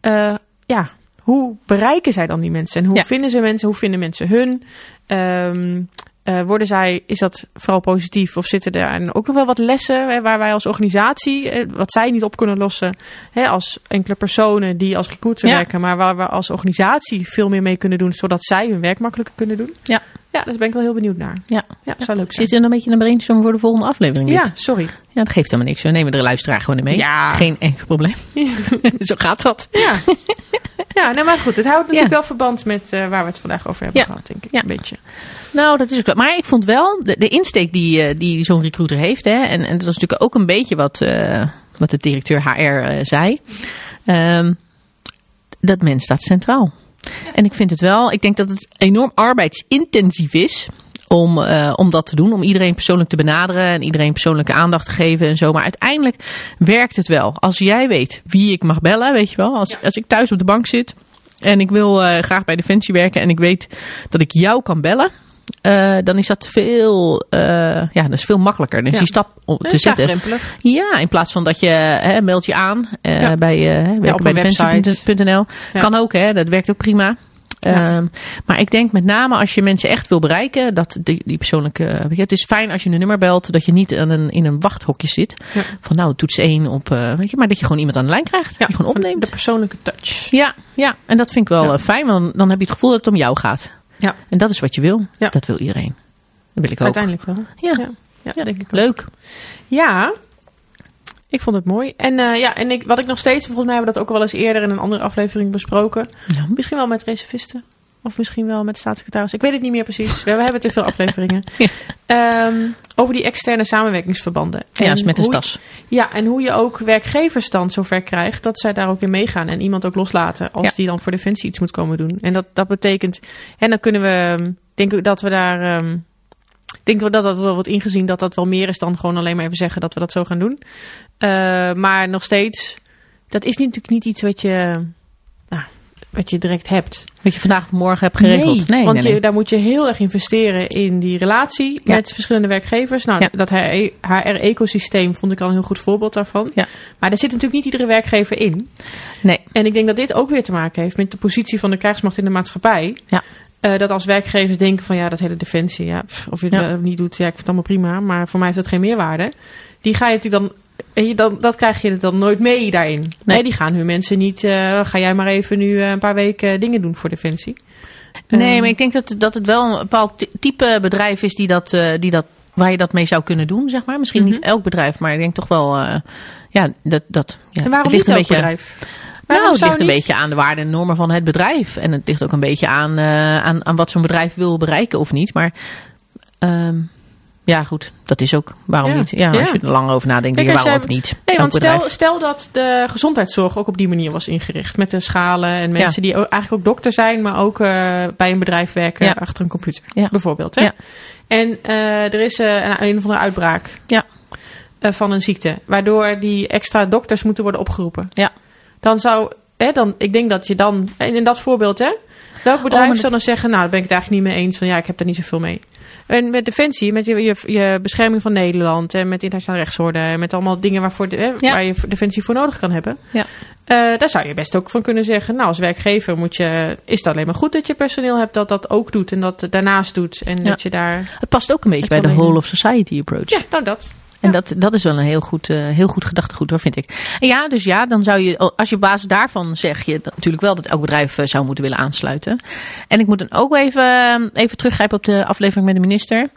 Eh, ja, hoe bereiken zij dan die mensen? En hoe Ja. vinden ze mensen? Hoe vinden mensen hun? Ehm, eh, worden zij, is dat vooral positief? Of zitten er ook nog wel wat lessen hè, waar wij als organisatie, eh, wat zij niet op kunnen lossen, hè, als enkele personen die als recruiter Ja. werken, maar waar we als organisatie veel meer mee kunnen doen, zodat zij hun werk makkelijker kunnen doen? Ja. Ja, daar ben ik wel heel benieuwd naar. Ja. Ja, zou leuk zijn. Zit er een beetje een brainstorm voor de volgende aflevering? dit? Ja, sorry. ja, dat geeft helemaal niks. We nemen de luisteraar gewoon in mee. Ja. Geen enkel probleem. Zo gaat dat. Ja, ja nou, maar goed. Het houdt natuurlijk Ja. wel verband met eh, waar we het vandaag over hebben Ja. gehad, denk ik. Ja. Een beetje. Nou, dat is ook wel. Maar ik vond wel de, de insteek die, eh, die zo'n recruiter heeft. Hè, en, en dat is natuurlijk ook een beetje wat, eh, wat de directeur HR zei. Ehm, dat mens staat centraal. En ik vind het wel, ik denk dat het enorm arbeidsintensief is. Om, eh, om dat te doen, om iedereen persoonlijk te benaderen en iedereen persoonlijke aandacht te geven en zo. Maar uiteindelijk werkt het wel. Als jij weet wie ik mag bellen, weet je wel. Als, als ik thuis op de bank zit en ik wil eh, graag bij Defensie werken en ik weet dat ik jou kan bellen. Eh, dan is dat veel, eh, ja, dat is veel makkelijker. Dan is Ja. die stap om te zetten. Ja, in plaats van dat je hè, meld je aan Ja. bij, eh bij een website. defensie.nl. Ja. Kan ook, hè, dat werkt ook prima. Ja. Ehm, maar ik denk met name als je mensen echt wil bereiken, dat die, die persoonlijke. Weet je, het is fijn als je een nummer belt, dat je niet aan een, in een wachthokje zit. Ja. Van nou, toets 1 op. weet je, maar dat je gewoon iemand aan de lijn krijgt. die gewoon opneemt. De persoonlijke touch. Ja, ja, en dat vind ik wel Ja. fijn, want dan, dan heb je het gevoel dat het om jou gaat. Ja. En dat is wat je wil. Ja. Dat wil iedereen. Dat wil ik ook. Uiteindelijk wel. Ja. Ja, denk ik ook. Leuk. Ja, ik vond het mooi. En eh, ja, en ik, wat ik nog steeds, volgens mij hebben we dat ook al wel eens eerder in een andere aflevering besproken. Ja. Misschien wel met reservisten. Of misschien wel met staatssecretaris. Ik weet het niet meer precies. We hebben te veel afleveringen. Ja. Ehm, over die externe samenwerkingsverbanden. Ja, is met je- stas. Ja, en hoe je ook werkgevers dan zover krijgt dat zij daar ook in meegaan. En iemand ook loslaten als Ja. die dan voor Defensie iets moet komen doen. En dat, dat betekent, en dan kunnen we, ik denk ik dat we daar, ehm, ik denk wel dat dat wel wordt ingezien dat dat wel meer is dan gewoon alleen maar even zeggen dat we dat zo gaan doen. Eh, maar nog steeds, dat is natuurlijk niet iets wat je, nou, wat je direct hebt. Wat je vandaag of morgen hebt geregeld. Nee, want nee, Je, daar moet je heel erg investeren in die relatie Ja. met verschillende werkgevers. Nou, Ja. dat HR-ecosysteem vond ik al een heel goed voorbeeld daarvan. Ja. Maar daar zit natuurlijk niet iedere werkgever in. Nee. En ik denk dat dit ook weer te maken heeft met de positie van de krijgsmacht in de maatschappij. Ja. Eh, dat als werkgevers denken van ja, dat hele defensie, ja, pff, of je of niet doet, ja, ik vind het allemaal prima. Maar voor mij heeft dat geen meerwaarde. Die ga je natuurlijk dan, dan dat krijg je dan nooit mee daarin. Nee, Nee. die gaan hun mensen niet, eh, ga jij maar even nu eh, een paar weken dingen doen voor defensie. Nee, Ehm, maar ik denk dat, dat het wel een bepaald ty- type bedrijf is die dat, eh, die dat, waar je dat mee zou kunnen doen, zeg maar. Misschien niet Mhm. elk bedrijf, maar ik denk toch wel, eh, ja, dat, dat ja, En waarom het ligt niet een beetje, bedrijf? Nou, het ligt een niet? beetje aan de waarden en normen van het bedrijf. En het ligt ook een beetje aan, eh, aan, aan wat zo'n bedrijf wil bereiken of niet. Maar ehm, ja, goed, dat is ook. Waarom Ja. niet? Ja, als je er lang over nadenkt, Kijk, waarom jij- ook niet? Nee, want stel, bedrijf. stel dat de gezondheidszorg ook op die manier was ingericht. Met de schalen en mensen die eigenlijk ook dokter zijn, maar ook eh, bij een bedrijf werken achter een computer. Bijvoorbeeld. Hè? Ja. En eh, er is eh, een, een of andere uitbraak Ja. van een ziekte. Waardoor die extra dokters moeten worden opgeroepen. Ja. Dan zou, hè, dan, ik denk dat je dan, en in dat voorbeeld hè. Welk bedrijf Oh, maar zou dan zeggen, nou daar ben ik het eigenlijk niet mee eens. Van ja, ik heb daar niet zoveel mee. En met Defensie, met je, je, je bescherming van Nederland en met internationale rechtsorde en met allemaal dingen waarvoor de, hè, Ja. waar je Defensie voor nodig kan hebben. Ja. Eh, daar zou je best ook van kunnen zeggen, nou als werkgever moet je, is het alleen maar goed dat je personeel hebt dat dat ook doet en dat daarnaast doet. En Ja. dat je daar, Het past ook een beetje bij de whole of society approach. ja, nou dat. En dat, dat is wel een heel goed, eh, heel goed gedachtegoed hoor, vind ik. En ja, dus ja, dan zou je, als je op basis daarvan zeg je natuurlijk wel dat elk bedrijf eh, zou moeten willen aansluiten. En ik moet dan ook even, eh, even teruggrijpen op de aflevering met de minister.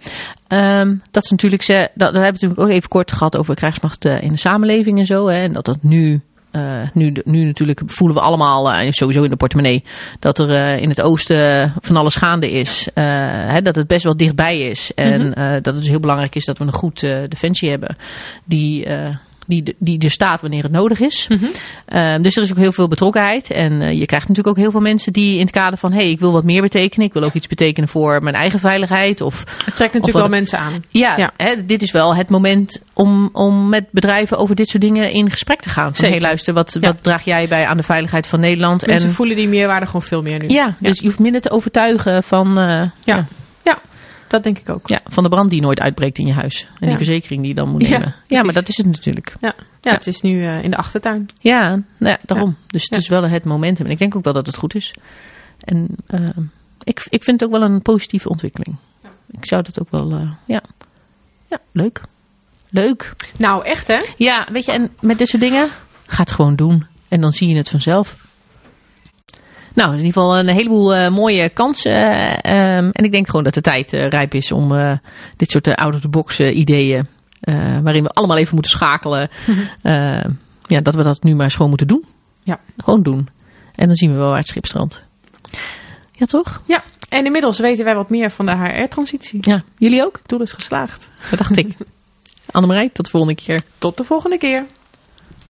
Ehm, dat is natuurlijk, ze, dat, dat hebben we natuurlijk ook even kort gehad over krijgsmacht in de samenleving en zo. Hè, en dat dat nu eh, nu, nu natuurlijk voelen we allemaal, eh, sowieso in de portemonnee, dat er eh, in het oosten van alles gaande is. Hè, dat het best wel dichtbij is. En Mhm. dat het dus heel belangrijk is dat we een goed defensie hebben. Die, die, die er staat wanneer het nodig is. Mhm. Ehm, dus er is ook heel veel betrokkenheid. En eh, je krijgt natuurlijk ook heel veel mensen die in het kader van... hé, hey, ik wil wat meer betekenen. Ik wil ook iets betekenen voor mijn eigen veiligheid. Of Het trekt natuurlijk wel mensen aan. ja, Ja. Hè, dit is wel het moment om, om met bedrijven over dit soort dingen in gesprek te gaan. Van, hey, luister, wat, Ja. wat draag jij bij aan de veiligheid van Nederland? Mensen en, voelen die meerwaarde gewoon veel meer nu. ja, dus je hoeft minder te overtuigen van, eh, ja. Dat denk ik ook. Ja, van de brand die nooit uitbreekt in je huis. En Ja. die verzekering die je dan moet nemen. Ja, maar dat is het natuurlijk. Ja, Ja. het is nu eh, in de achtertuin. Ja, nou ja daarom. Dus het is wel het momentum. En ik denk ook wel dat het goed is. En eh, ik, ik vind het ook wel een positieve ontwikkeling. Ik zou dat ook wel, eh, ja. Ja, leuk. Leuk. Nou, echt hè? Ja, weet je, en met dit soort dingen, ga het gewoon doen. En dan zie je het vanzelf. Nou, in ieder geval een heleboel eh, mooie kansen. eh, ehm, en ik denk gewoon dat de tijd eh, rijp is om dit soort out-of-the-box ideeën, waarin we allemaal even moeten schakelen, ja, dat we dat nu maar eens gewoon moeten doen. Ja. Gewoon doen. En dan zien we wel waar het schip strandt. Ja, toch? Ja, en inmiddels weten wij wat meer van de HR-transitie. Ja, jullie ook? Het doel is geslaagd. Dat dacht ik. Annemarij, tot de volgende keer. Tot de volgende keer.